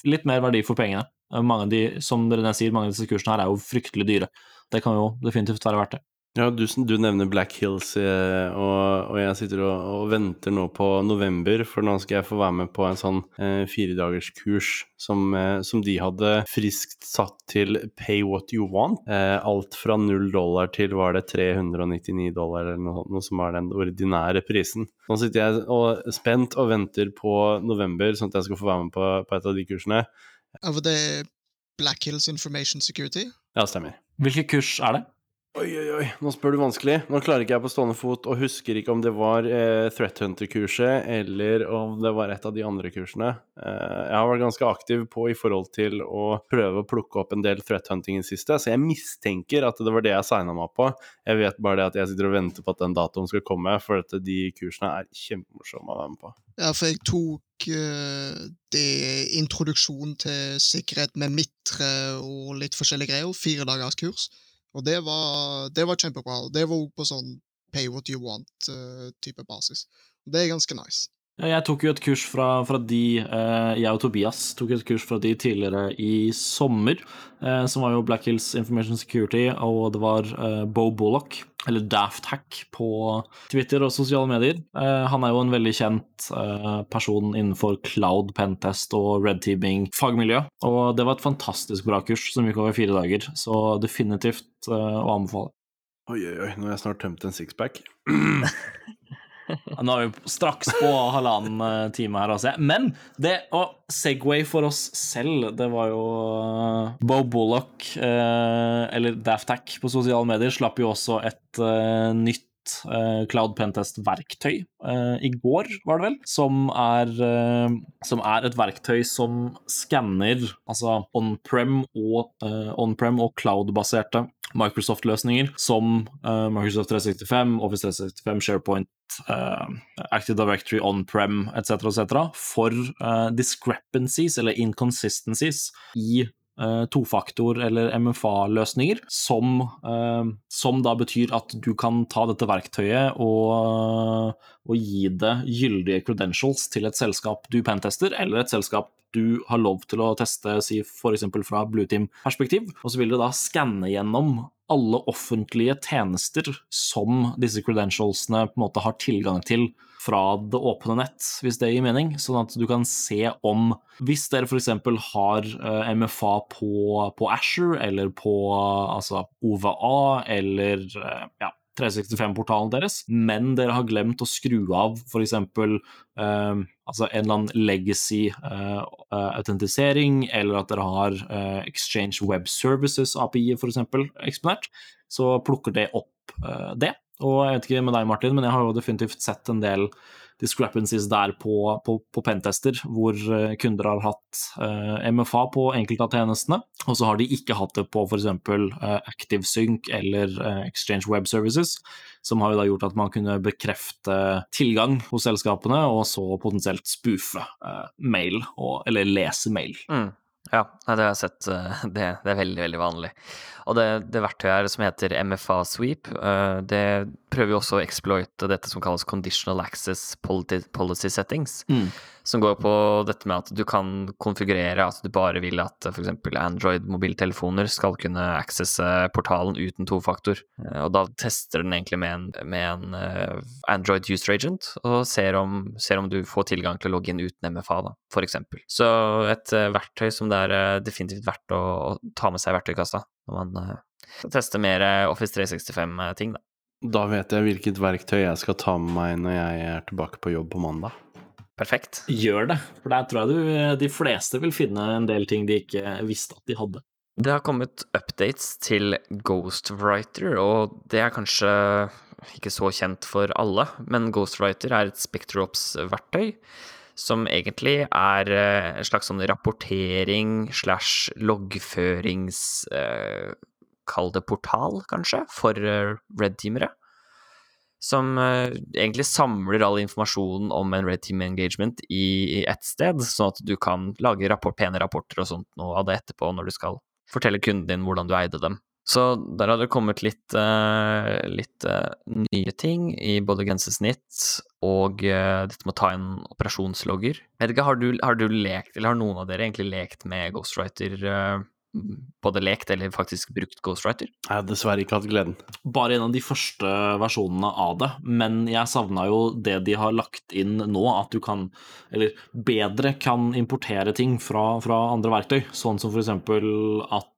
litt mer verdi for pengene. Mange av de, som dere sier, mange av disse kursene her er jo fryktelig dyre. Det kan jo definitivt være verdt det. Ja, du, du, nevner Black Hills, eh, og, og jeg sitter og, og, venter nå på november, for nå skal jeg få være med på en sånn eh, firedagerskurs som, eh, som de hadde friskt satt til pay what you want. Eh, alt fra null dollar til var det 399 dollar eller noe, noe som var den ordinære prisen. Nå sitter jeg og, spent og venter på november, sånn at jeg skal få være med på, på et av de kursene. Over det Black Hills Information Security? Ja, stemmer. Hvilke kurs er det? Oi, oi, oi, nå spør du vanskelig. Nå klarer ikke jeg på stående fot og husker ikke om det var eh, Threat Hunter-kurset eller om det var et av de andre kursene. Eh, jeg har vært ganske aktiv på i forhold til å prøve å plukke opp en del Threat Hunting i det siste, så jeg mistenker at det var det jeg signa meg på. Jeg vet bare det at jeg sitter og venter på at den datoen skal komme, for at de kursene er kjempemorsomme å være med på. Ja, for jeg tok uh, det introduksjon til sikkerhet med midtre og litt forskjellige greier, fire dagers kurs. Og det var, det var kjempebra. Det var òg på sånn pay what you want-type uh, basis. Det er ganske nice. Jeg tok jo et kurs fra, fra de, eh, jeg og Tobias tok et kurs fra de tidligere i sommer, eh, som var jo Black Hills Information Security, og det var eh, Bo Bullock, eller Daft Hack, på Twitter og sosiale medier. Eh, han er jo en veldig kjent eh, person innenfor cloud, pentest og red teaming-fagmiljø, og det var et fantastisk bra kurs som gikk over fire dager, så definitivt eh, å anbefale. Oi, oi, oi, nå har jeg snart tømt en sixpack. Nå er vi straks på halvannen eh, time her, altså. Men det å Segway for oss selv, det var jo eh, Bo Bullock, eh, eller Daftac på sosiale medier, slapp jo også et nytt Cloud Pentest-verktøy i går, var det vel, som er, som er et verktøy som skanner altså on-prem og, on og cloud-baserte Microsoft-løsninger som uh, Microsoft 365, Office 365, SharePoint, uh, Active Directory on-prem etc., etc., for uh, discrepancies eller inconsistencies i tofaktor- eller MFA-løsninger, som, som, da betyr at du kan ta dette verktøyet og, og gi det gyldige credentials til et selskap du pentester, eller et selskap du har lov til å teste, si f.eks. fra Blueteam-perspektiv, og så vil du da skanne gjennom alle offentlige tjenester som disse credentialsene på en måte har tilgang til fra det åpne nett, hvis det gir mening. Sånn at du kan se om Hvis dere f.eks. har eh, MFA på, på Asher eller på altså OVA eller eh, ja, 365-portalen deres, men dere har glemt å skru av f.eks. Uh, altså en eller annen legacy uh, autentisering, eller at dere har uh, Exchange Web Services API f.eks. eksponert, så plukker det opp det. Og jeg vet ikke med deg, Martin, men jeg har jo definitivt sett en del discrepancies der på, på, på pentester, hvor eh, kunder har hatt uh, eh, MFA på enkelte av tjenestene, og så har de ikke hatt det på f.eks. Uh, ActiveSync eller uh, Exchange Web Services, som har jo da gjort at man kunne bekrefte tilgang hos selskapene, og så potensielt spoofe uh, mail, og, eller lese mail. Mm. Ja, det har jeg sett. Det, det, er veldig, veldig vanlig. Og det, det verktøyet her som heter MFA Sweep, det prøver jo også å exploite dette som kalles conditional access policy settings. Mm som går på dette med at du kan konfigurere at du bare vil at f.eks. Android-mobiltelefoner skal kunne accesse portalen uten tofaktor. Eh, og da tester den egentlig med en, med en eh, Android user agent, og ser om, ser om, du får tilgang til å logge inn uten MFA, da, f.eks. Så et uh, verktøy som det er definitivt verdt å, å, ta med seg i verktøykassa når man tester mer Office 365-ting, da. Da vet jeg hvilket verktøy jeg skal ta med meg når jeg er tilbake på jobb på mandag. Perfekt. Gjør det, for der tror jeg du, de fleste vil finne en del ting de ikke visste at de hadde. Det har kommet updates til Ghostwriter, og det er kanskje ikke så kjent for alle, men Ghostwriter er et SpectreOps-verktøy som egentlig er eh, en slags sånn rapportering slash loggførings eh, Kall det portal, kanskje, for eh, red-teamere. Som eh, egentlig samler all informasjonen om en red team engagement i, i ett sted, sånn at du kan lage rapport, pene rapporter og sånt noe av det etterpå når du skal fortelle kunden din hvordan du eide dem. Så der har det kommet litt, uh, litt uh, nye ting i både grensesnitt og uh, dette med å ta inn operasjonslogger. Edgar, har har du lekt, eller har noen av dere egentlig lekt med Ghostwriter? Både lekt eller faktisk brukt Ghostwriter? Jeg har dessverre ikke hatt gleden. Bare en av de første versjonene av det, men jeg savna jo det de har lagt inn nå, at du kan, eller bedre kan importere ting fra, fra andre verktøy, sånn som for eksempel at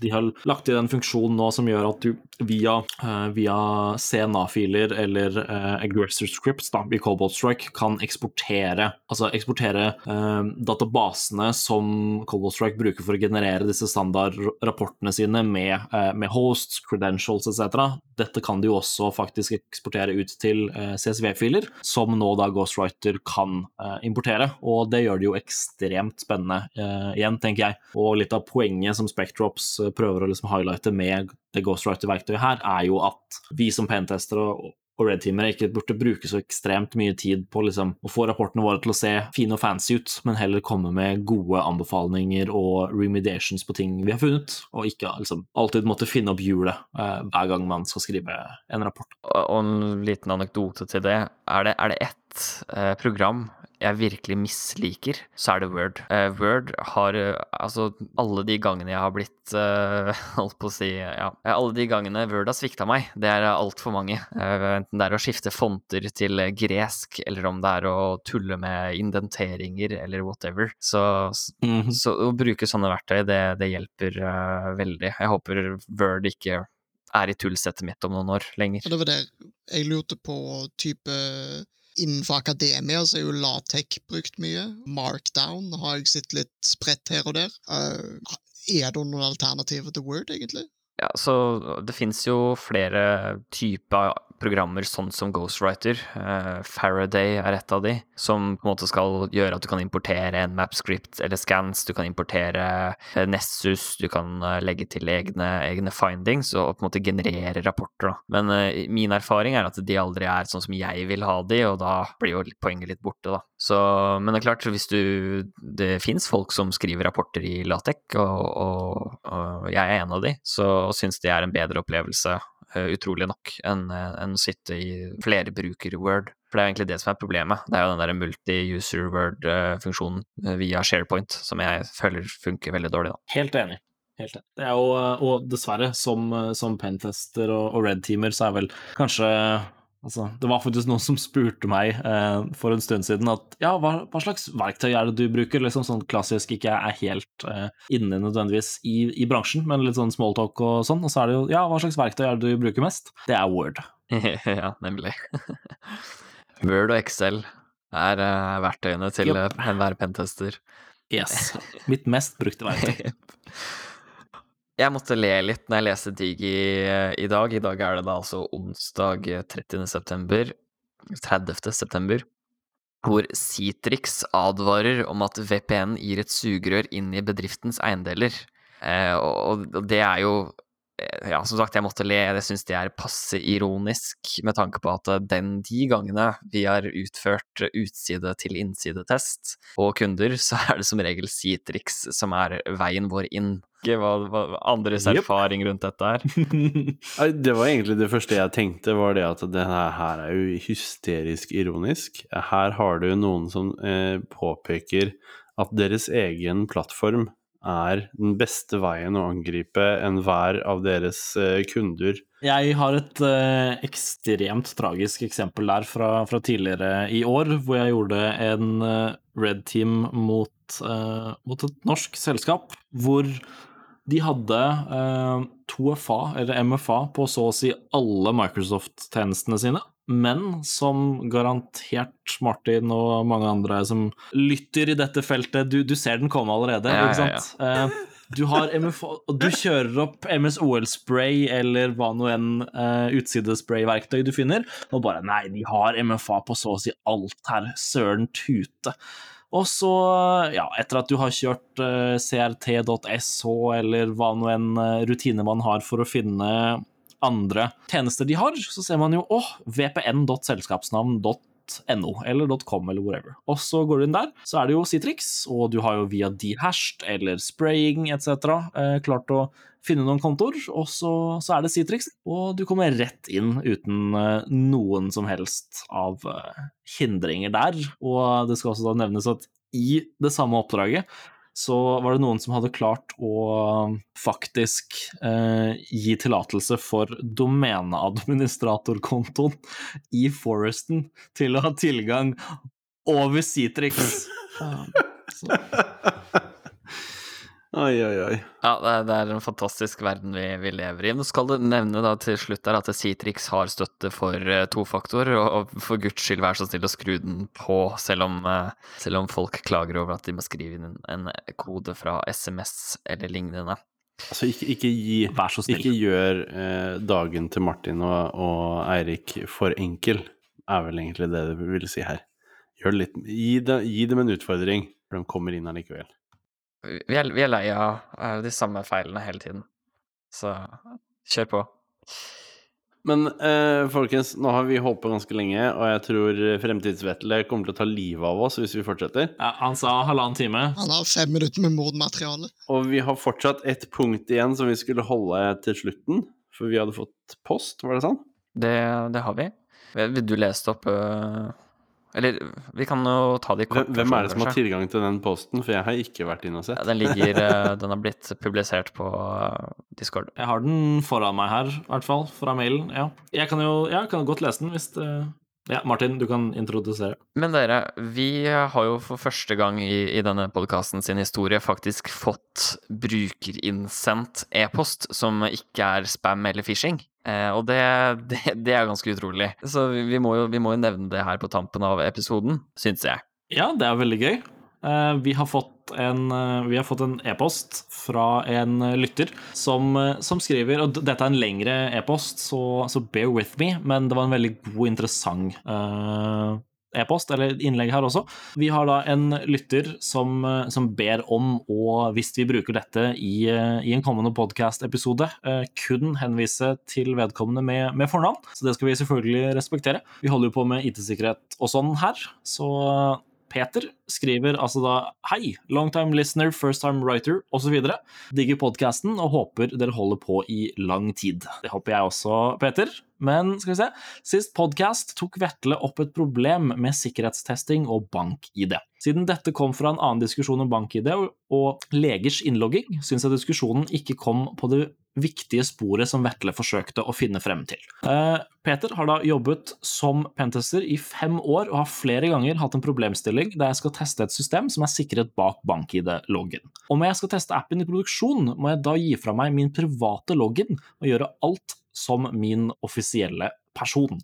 de har lagt i den funksjonen nå som gjør at du via, eh, via CNA-filer eller eh, aggressor scripts da, i Cobalt Strike kan eksportere altså eksportere eh, databasene som Cobalt Strike bruker for å generere disse standardrapportene sine med, eh, med hosts, credentials etc. Dette kan jo også faktisk eksportere ut til eh, CSV-filer, som nå da Ghostwriter kan eh, importere. Og det gjør det jo ekstremt spennende igjen, tenker jeg. Og litt av poenget som Spectrops eh, prøver å liksom highlighte med det Ghostwriter-verktøyet her, er jo at vi som pentestere og redteamere ikke burde bruke så ekstremt mye tid på liksom, å få rapportene våre til å se fine og fancy ut, men heller komme med gode anbefalinger og remediations på ting vi har funnet, og ikke liksom, alltid måtte finne opp hjulet eh, hver gang man skal skrive en rapport. Og en liten anekdote til det. Er det, er det ett eh, program jeg virkelig misliker, så er det Word. Uh, Word har uh, Altså, alle de gangene jeg har blitt uh, Holdt på å si Ja. Alle de gangene Word har svikta meg, det er altfor mange. Enten det er å skifte fonter til gresk, eller om det er å tulle med indenteringer, eller whatever. Så, så å bruke sånne verktøy, det, det hjelper veldig. Jeg håper Word ikke er i tullsettet mitt om noen år lenger. Ja, det var det jeg lurte på type Innenfor akademia så er jo Latek brukt mye. Markdown har jeg sett litt spredt her og der. Uh, er det noen alternativer til Word, egentlig? Ja, så det finnes jo flere typer programmer sånn som Ghostwriter. Uh, Faraday er et av de, som på en måte skal gjøre at du kan importere en mapscript eller scans, du kan importere eh, Nessus, du kan eh, legge til egne, egne findings og på en måte generere rapporter. Da. Men uh, min erfaring er at de aldri er sånn som jeg vil ha de, og da blir jo poenget litt borte, da. Så, men det er klart, hvis du Det fins folk som skriver rapporter i Latek, og, og, og jeg er en av de, så syns det er en bedre opplevelse utrolig nok, enn en å sitte i flerbruker-Word. For det er egentlig det som er problemet. Det er jo den der multi-user Word-funksjonen eh, via SharePoint som jeg føler funker veldig dårlig, da. Helt enig. Helt enig. Det er jo, og dessverre, som, som pentester og, og red-teamer, så er vel kanskje Altså, det var faktisk noen som spurte meg eh, for en stund siden at ja, hva, hva, slags verktøy er det du bruker? Liksom sånn klassisk, ikke er helt eh, inne nødvendigvis i, i, bransjen, men litt sånn smalltalk og sånn. Og så er det jo ja, hva slags verktøy er det du bruker mest? Det er Word. ja, nemlig. Word og Excel er uh, verktøyene til yep. enhver pentester. Yes. Mitt mest brukte verktøy. Jeg måtte le litt når jeg leste Digi i dag. I dag er det da altså onsdag 30. september, 30. september, hvor Citrix advarer om at VPN gir et sugerør inn i bedriftens eiendeler. Eh, og, og det er jo ja, som sagt, jeg måtte le. Jeg syns det er passe ironisk, med tanke på at den de gangene vi har utført utside-til-innsidetest på kunder, så er det som regel Citrix som er veien vår inn. Hva, hva andres yep. erfaring rundt dette her? det var egentlig det første jeg tenkte, var det at det her er jo hysterisk ironisk. Her har du noen som eh, påpeker at deres egen plattform er den beste veien å angripe enhver av deres uh, kunder. Jeg har et uh, ekstremt tragisk eksempel der fra, fra, tidligere i år, hvor jeg gjorde en uh, red team mot, mot, et norsk selskap, hvor De hadde eh, 2FA, eller MFA, på så å si alle Microsoft-tjenestene sine. Men som garantert Martin og mange andre som lytter i dette feltet, du, du ser den komme allerede, Ja, ikke ja, ja. sant? Eh, du har MFA, du kjører opp MSOL-spray eller hva nå enn uh, utsidesprayverktøy du finner, og bare nei, de har MFA på så å si alt her, søren tute. Og så, ja, etter at du har kjørt uh, crt.sh eller hva nå enn eh, rutine man har for å finne andre tjenester de har, så ser man jo åh, vpn.selskapsnavn.no eller .com eller whatever. Og så går du inn der, så er det jo Citrix, og du har jo via dehashed eller spraying etc. Eh, klart å finne noen kontoer, og så, så er det Citrix, og du kommer rett inn uten eh, noen som helst av eh, hindringer der. Og det skal også da nevnes at i det samme oppdraget så var det noen som hadde klart å faktisk eh, gi tillatelse for domeneadministratorkontoen i Foresten til å ha tilgang over Citrix. Um, så, Oi, oi, oi. Ja, det er, det er en fantastisk verden vi, vi lever i. Nå skal du nevne da til slutt der at Citrix har støtte for uh, tofaktor, og, og for guds skyld vær så snill å skru den på, selv om, uh, selv om folk klager over at de må skrive inn en, en kode fra SMS eller lignende. Altså, ikke, ikke gi vær så snill. Ikke gjør eh, dagen til Martin og, og Eirik for enkel, er vel egentlig det du vil si her. Gjør litt, gi, det, gi dem en utfordring, for de kommer inn allikevel. Vi er, vi er lei av eh, de samme feilene hele tiden, så kjør på. Men eh, folkens, nå har vi holdt på ganske lenge, og jeg tror Fremtidsvetle kommer til å ta livet av oss hvis vi fortsetter. Ja, han sa halvannen time. Han har fem minutter med mordmateriale. Og vi har fortsatt ett punkt igjen som vi skulle holde til slutten, for vi hadde fått post, var det sånn? Det, det har vi. Vil du lese det opp øh, Eller vi kan jo ta det Hvem, kort hvem er det som har tilgang til den posten, for jeg har ikke vært inne og sett. Ja, Den ligger øh, Den har blitt publisert på øh, Discord. Jeg har den foran meg her, i hvert fall, fra mailen. Ja. Jeg kan jo ja, jeg kan godt lese den hvis det Ja, Martin, du kan introdusere. Men dere, vi har jo for første gang i, i denne podkasten sin historie faktisk fått brukerinnsendt e-post som ikke er spam eller phishing. Eh, og det, det, det er ganske utrolig. Så vi, vi, må jo, vi må jo nevne det her på tampen av episoden, syns jeg. Ja, det er veldig gøy. Eh, Vi har fått en eh, vi har fått en e-post fra en lytter som, eh, som skriver Og dette er en lengre e-post, så, så bear with me, men det var en veldig god, interessant e-post, eller innlegg her også. Vi har da en lytter som, som ber om og hvis vi bruker dette i, i en kommende podcast-episode, kun henvise til vedkommende med, med fornavn. Så det skal vi selvfølgelig respektere. Vi holder jo på med IT-sikkerhet og sånn her, så Peter skriver altså da Hei, long time listener, first time writer osv. Digger podkasten og håper dere holder på i lang tid. Det håper jeg også, Peter. Men skal vi se Sist podkast tok Vetle opp et problem med sikkerhetstesting og bank-ID. Siden dette kom fra en annen diskusjon om bank-ID og, legers innlogging, syns jeg diskusjonen ikke kom på det viktige sporet som Vetle forsøkte å finne frem til. Eh, Peter har da jobbet som pentester i fem år og har flere ganger hatt en problemstilling der jeg skal teste et system som er sikret bak bank-ID-loggen. Om jeg skal teste appen i produksjon, må jeg da gi fra meg min private login og gjøre alt som min offisielle person.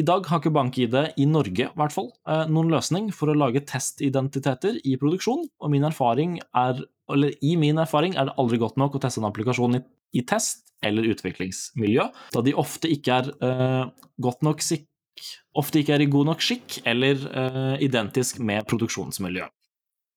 I dag har ikke BankID i Norge i hvert fall, eh, noen løsning for å lage testidentiteter i produksjon, og min erfaring er, eller i min erfaring er det aldri godt nok å teste en applikasjon i, i test eller utviklingsmiljø, da de ofte ikke er uh, godt nok sikre ofte ikke er i god nok skikk eller uh, identisk med produksjonsmiljø.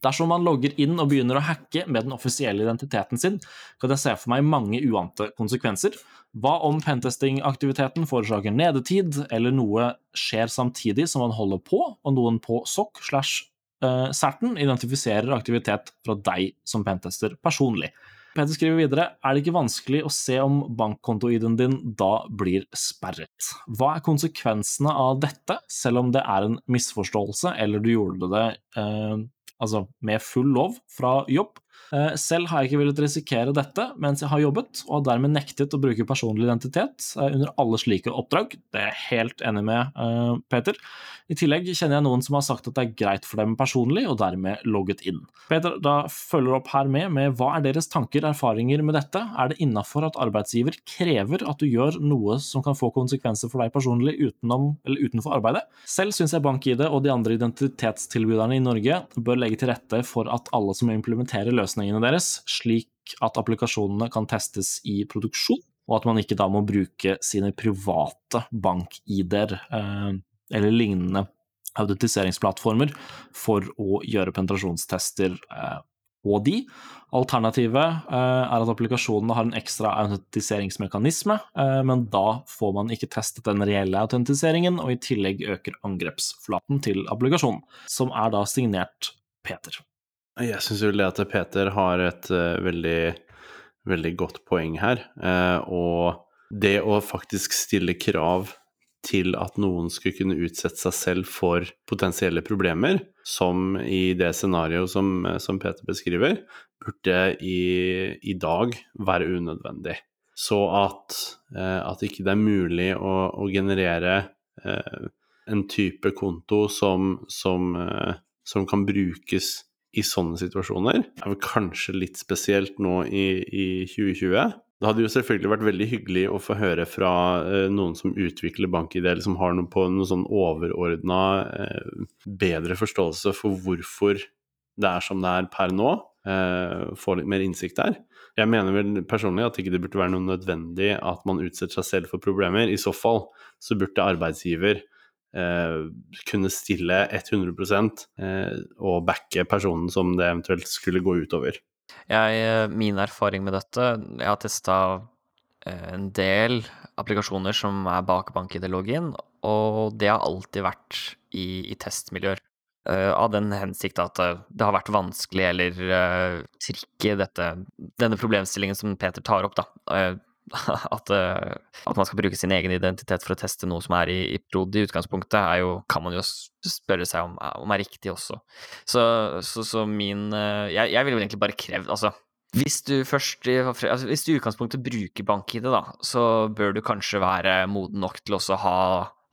Dersom man logger inn og begynner å hacke med den offisielle identiteten sin, kan jeg se for meg mange uante konsekvenser. Hva om pentesting-aktiviteten forårsaker nedetid, eller noe skjer samtidig som man holder på, og noen på SOC slash eh, CERTen identifiserer aktivitet fra deg som pentester personlig? Peter skriver videre er det ikke vanskelig å se om bankkonto-ID-en din da blir sperret. Hva er konsekvensene av dette, selv om det er en misforståelse eller du gjorde det eh, altså med full lov fra jobb? Eh, Selv har jeg ikke villet risikere dette mens jeg har jobbet, og har dermed nektet å bruke personlig identitet eh, under alle slike oppdrag. Det er jeg helt enig med eh, Peter. I tillegg kjenner jeg noen som har sagt at det er greit for dem personlig, og dermed logget inn. Peter da følger opp her med med hva er deres tanker, erfaringer med dette? Er det innafor at arbeidsgiver krever at du gjør noe som kan få konsekvenser for deg personlig utenom, utenfor arbeidet? Selv syns jeg BankID og de andre identitetstilbyderne i Norge bør legge til rette for at alle som implementerer løsningene deres, slik at applikasjonene kan testes i produksjon, og at man ikke da må bruke sine private bank-ID-er eh, eller lignende autentiseringsplattformer for å gjøre penetrasjonstester eh, på de. Alternativet eh, er at applikasjonene har en ekstra autentiseringsmekanisme, eh, men da får man ikke testet den reelle autentiseringen, og i tillegg øker angrepsflaten til applikasjonen, som er da signert Peter. Jeg syns jo det at Peter har et veldig, veldig godt poeng her. Og det å faktisk stille krav til at noen skulle kunne utsette seg selv for potensielle problemer, som i det scenarioet som, som, Peter beskriver, burde i, i dag være unødvendig. Så at, uh, at ikke det er mulig å, å generere en type konto som, som, som kan brukes i sånne situasjoner er vel kanskje litt spesielt nå i, i 2020. Det hadde jo selvfølgelig vært veldig hyggelig å få høre fra eh, noen som utvikler BankID, eller som har noe på noe sånn overordna eh, bedre forståelse for hvorfor det er som det er per nå. Eh, få litt mer innsikt der. Jeg mener vel personlig at ikke det burde være noe nødvendig at man utsetter seg selv for problemer. I så fall så burde arbeidsgiver Eh, kunne stille 100 eh, og backe personen som det eventuelt skulle gå utover. Jeg, eh, min erfaring med dette Jeg har testa en del applikasjoner som er bak bank-ID-login, og det har alltid vært i, i testmiljøer. Uh, av den hensikt at uh, det har vært vanskelig eller uh, i dette, denne problemstillingen som Peter tar opp, da. at, uh, at, man skal bruke sin egen identitet for å teste noe som er i, i prod i utgangspunktet, jo, kan man jo spørre seg om, om er riktig også. Så, så, så min uh, jeg, jeg ville egentlig bare krevd Altså, hvis du først altså, Hvis du i utgangspunktet bruker bank-ID, da, så bør du kanskje være moden nok til også å ha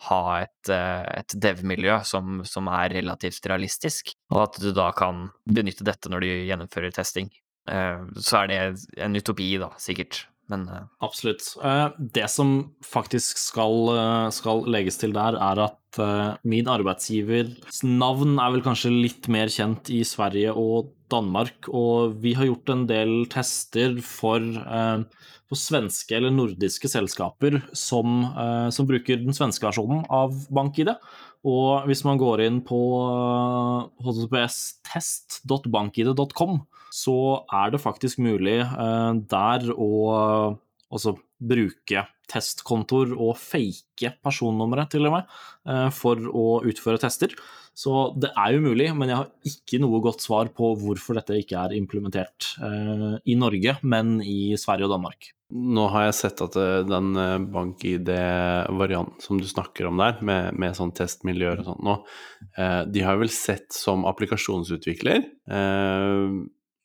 ha et, et dev-miljø som, som, er relativt realistisk, og at du da kan benytte dette når du gjennomfører testing. så er det en utopi, da, sikkert, men uh... Absolutt. Uh, det som faktisk skal, uh, skal, legges til der, er at min arbeidsgivers navn er vel kanskje litt mer kjent i Sverige og Danmark, og vi har gjort en del tester for, for svenske eller nordiske selskaper som, som bruker den svenske versjonen av BankID. Og hvis man går inn på https-test.bankid.com, så er det faktisk mulig eh, der å altså, bruke testkontoer og fake personnumre, til og med, eh, for å utføre tester. Så det er jo mulig, men jeg har ikke noe godt svar på hvorfor dette ikke er implementert eh, i Norge, men i Sverige og Danmark. Nå har jeg sett at den bank-ID-varianten som du snakker om der, med, med sånn testmiljøer og sånt nå, de har vel sett som applikasjonsutvikler.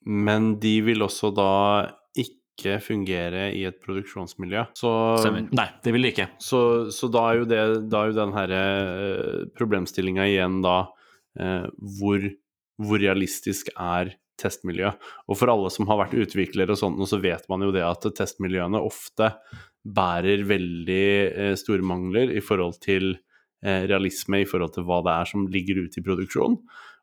Men de vil også da ikke fungere i et produksjonsmiljø. Så, Nei, det vil de ikke. Så, så da er jo, det, da er jo den herre eh, problemstillinga igjen da eh, hvor, hvor, realistisk er testmiljø? Og for alle som har vært utviklere og sånt, så vet man jo det at testmiljøene ofte bærer veldig eh, store mangler i forhold til eh, realisme, i forhold til hva det er som ligger ute i produksjon.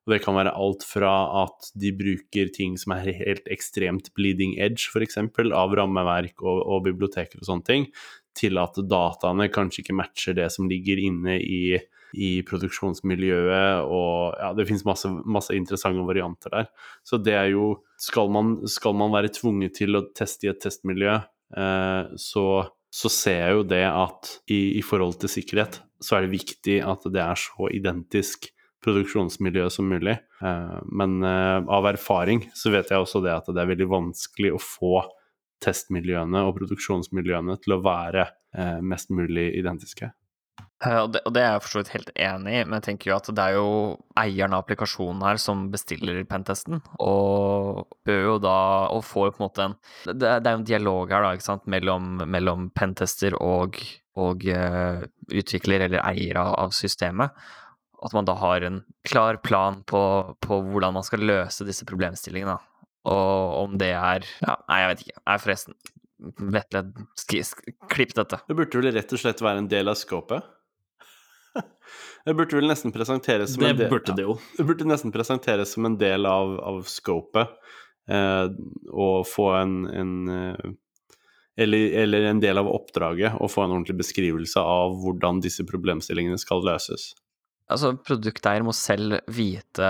Og det kan være alt fra at de bruker ting som er helt ekstremt bleeding edge, f.eks., av rammeverk og, og, biblioteker og sånne ting, til at dataene kanskje ikke matcher det som ligger inne i, i produksjonsmiljøet, og ja, det finnes masse, masse, interessante varianter der. Så det er jo Skal man, skal man være tvunget til å teste i et testmiljø, eh, så, så ser jeg jo det at i, i forhold til sikkerhet, så er det viktig at det er så identisk produksjonsmiljø som mulig. Eh, men eh, av erfaring så vet jeg også det at det er veldig vanskelig å få testmiljøene og produksjonsmiljøene til å være eh, mest mulig identiske. Og det, er jeg for så vidt helt enig i, men jeg tenker jo at det er jo eieren av applikasjonen her som bestiller pentesten, og bør jo da Og får på en måte en Det, det er jo en dialog her, da, ikke sant, mellom, mellom pentester og, og uh, utvikler eller eier av systemet. At man da har en klar plan på, på hvordan man skal løse disse problemstillingene. da. Og om det er Ja, nei, jeg vet ikke. Nei, forresten. Vetle, klipp dette. Det burde vel rett og slett være en del av skåpet? Det burde vel nesten presenteres som Det en del burde det jo. Det burde nesten presenteres som en del av, av scopet, eh, og få en, en eh, eller, eller en del av oppdraget, og få en ordentlig beskrivelse av hvordan disse problemstillingene skal løses. Altså, produkteier må selv vite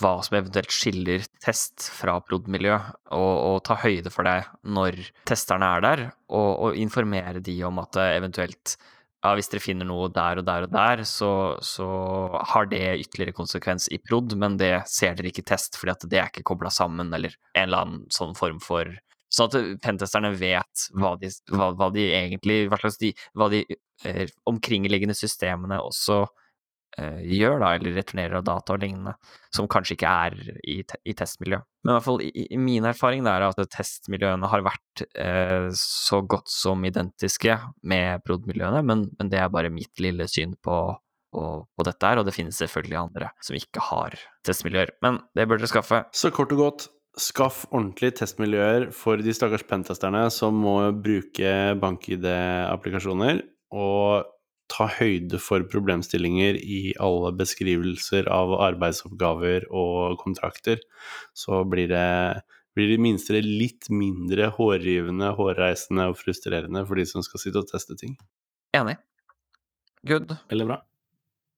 hva som eventuelt skiller test fra prod.miljø, og, og ta høyde for det når testerne er der, og, og informere de om at eventuelt ja, hvis dere finner noe der og der og der, så, så har det ytterligere konsekvens i prod, men det ser dere ikke i test, fordi at det er ikke kobla sammen, eller en eller annen sånn form for Sånn at pentesterne vet hva de, hva, hva de egentlig Hva de, hva de eh, omkringliggende systemene også eh, gjør, da, eller returnerer av data og lignende, som kanskje ikke er i, te i testmiljø. Men i hvert fall i, i min erfaring er at testmiljøene har vært eh, så godt som identiske med prod.miljøene, men, men det er bare mitt lille syn på, på, på dette her, og det finnes selvfølgelig andre som ikke har testmiljøer. Men det bør dere skaffe. Så kort og godt, skaff ordentlige testmiljøer for de stakkars pentesterne som må bruke bank-ID-applikasjoner, og ta høyde for problemstillinger i alle beskrivelser av arbeidsoppgaver og kontrakter. Så blir det, blir det i minste litt mindre hårrivende, hårreisende og frustrerende for de som skal sitte og teste ting. Enig. Good. Veldig bra.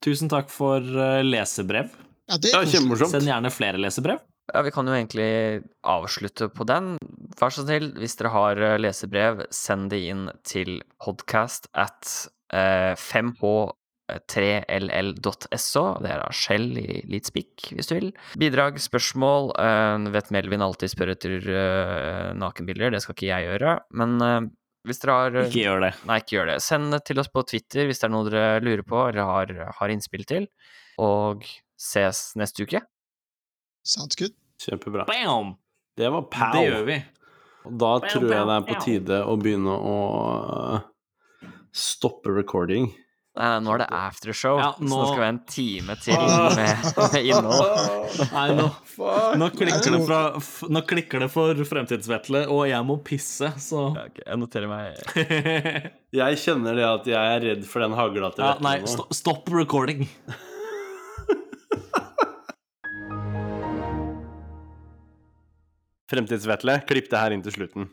Tusen takk for eh, lesebrev. Ja, det er kjempemorsomt. Send gjerne flere lesebrev. Ja, vi kan jo egentlig avslutte på den. Vær så snill, hvis dere har eh, lesebrev, send det inn til podcast at 5h3ll.so. Det er da skjell i Leadspeak, hvis du vil. Bidrag, spørsmål. eh, vet Melvin alltid spør etter eh, nakenbilder, det skal ikke jeg gjøre. Men eh, hvis dere har eh, Ikke gjør det. Nei, ikke gjør det. Send det til oss på Twitter hvis det er noe dere lurer på eller har, har innspill til. Og ses neste uke. Sounds good. Kjempebra. Bam! Det var pow! Det gjør vi. Og Da tror jeg det er på tide å begynne å uh, stoppe recording. Nei, nå er det aftershow, Ja, så nå nå- skal vi ha en time til med, med innhold. Nei, nå, nå, klikker det fra, nå klikker det for Fremtidsvetle, og jeg må pisse, så Ja, ok, jeg noterer meg Jeg kjenner det at jeg er redd for den hagla til ja, Vetle Nei, nå. sto- stopp recording. Fremtids-Vetle, klipp det her inn til slutten.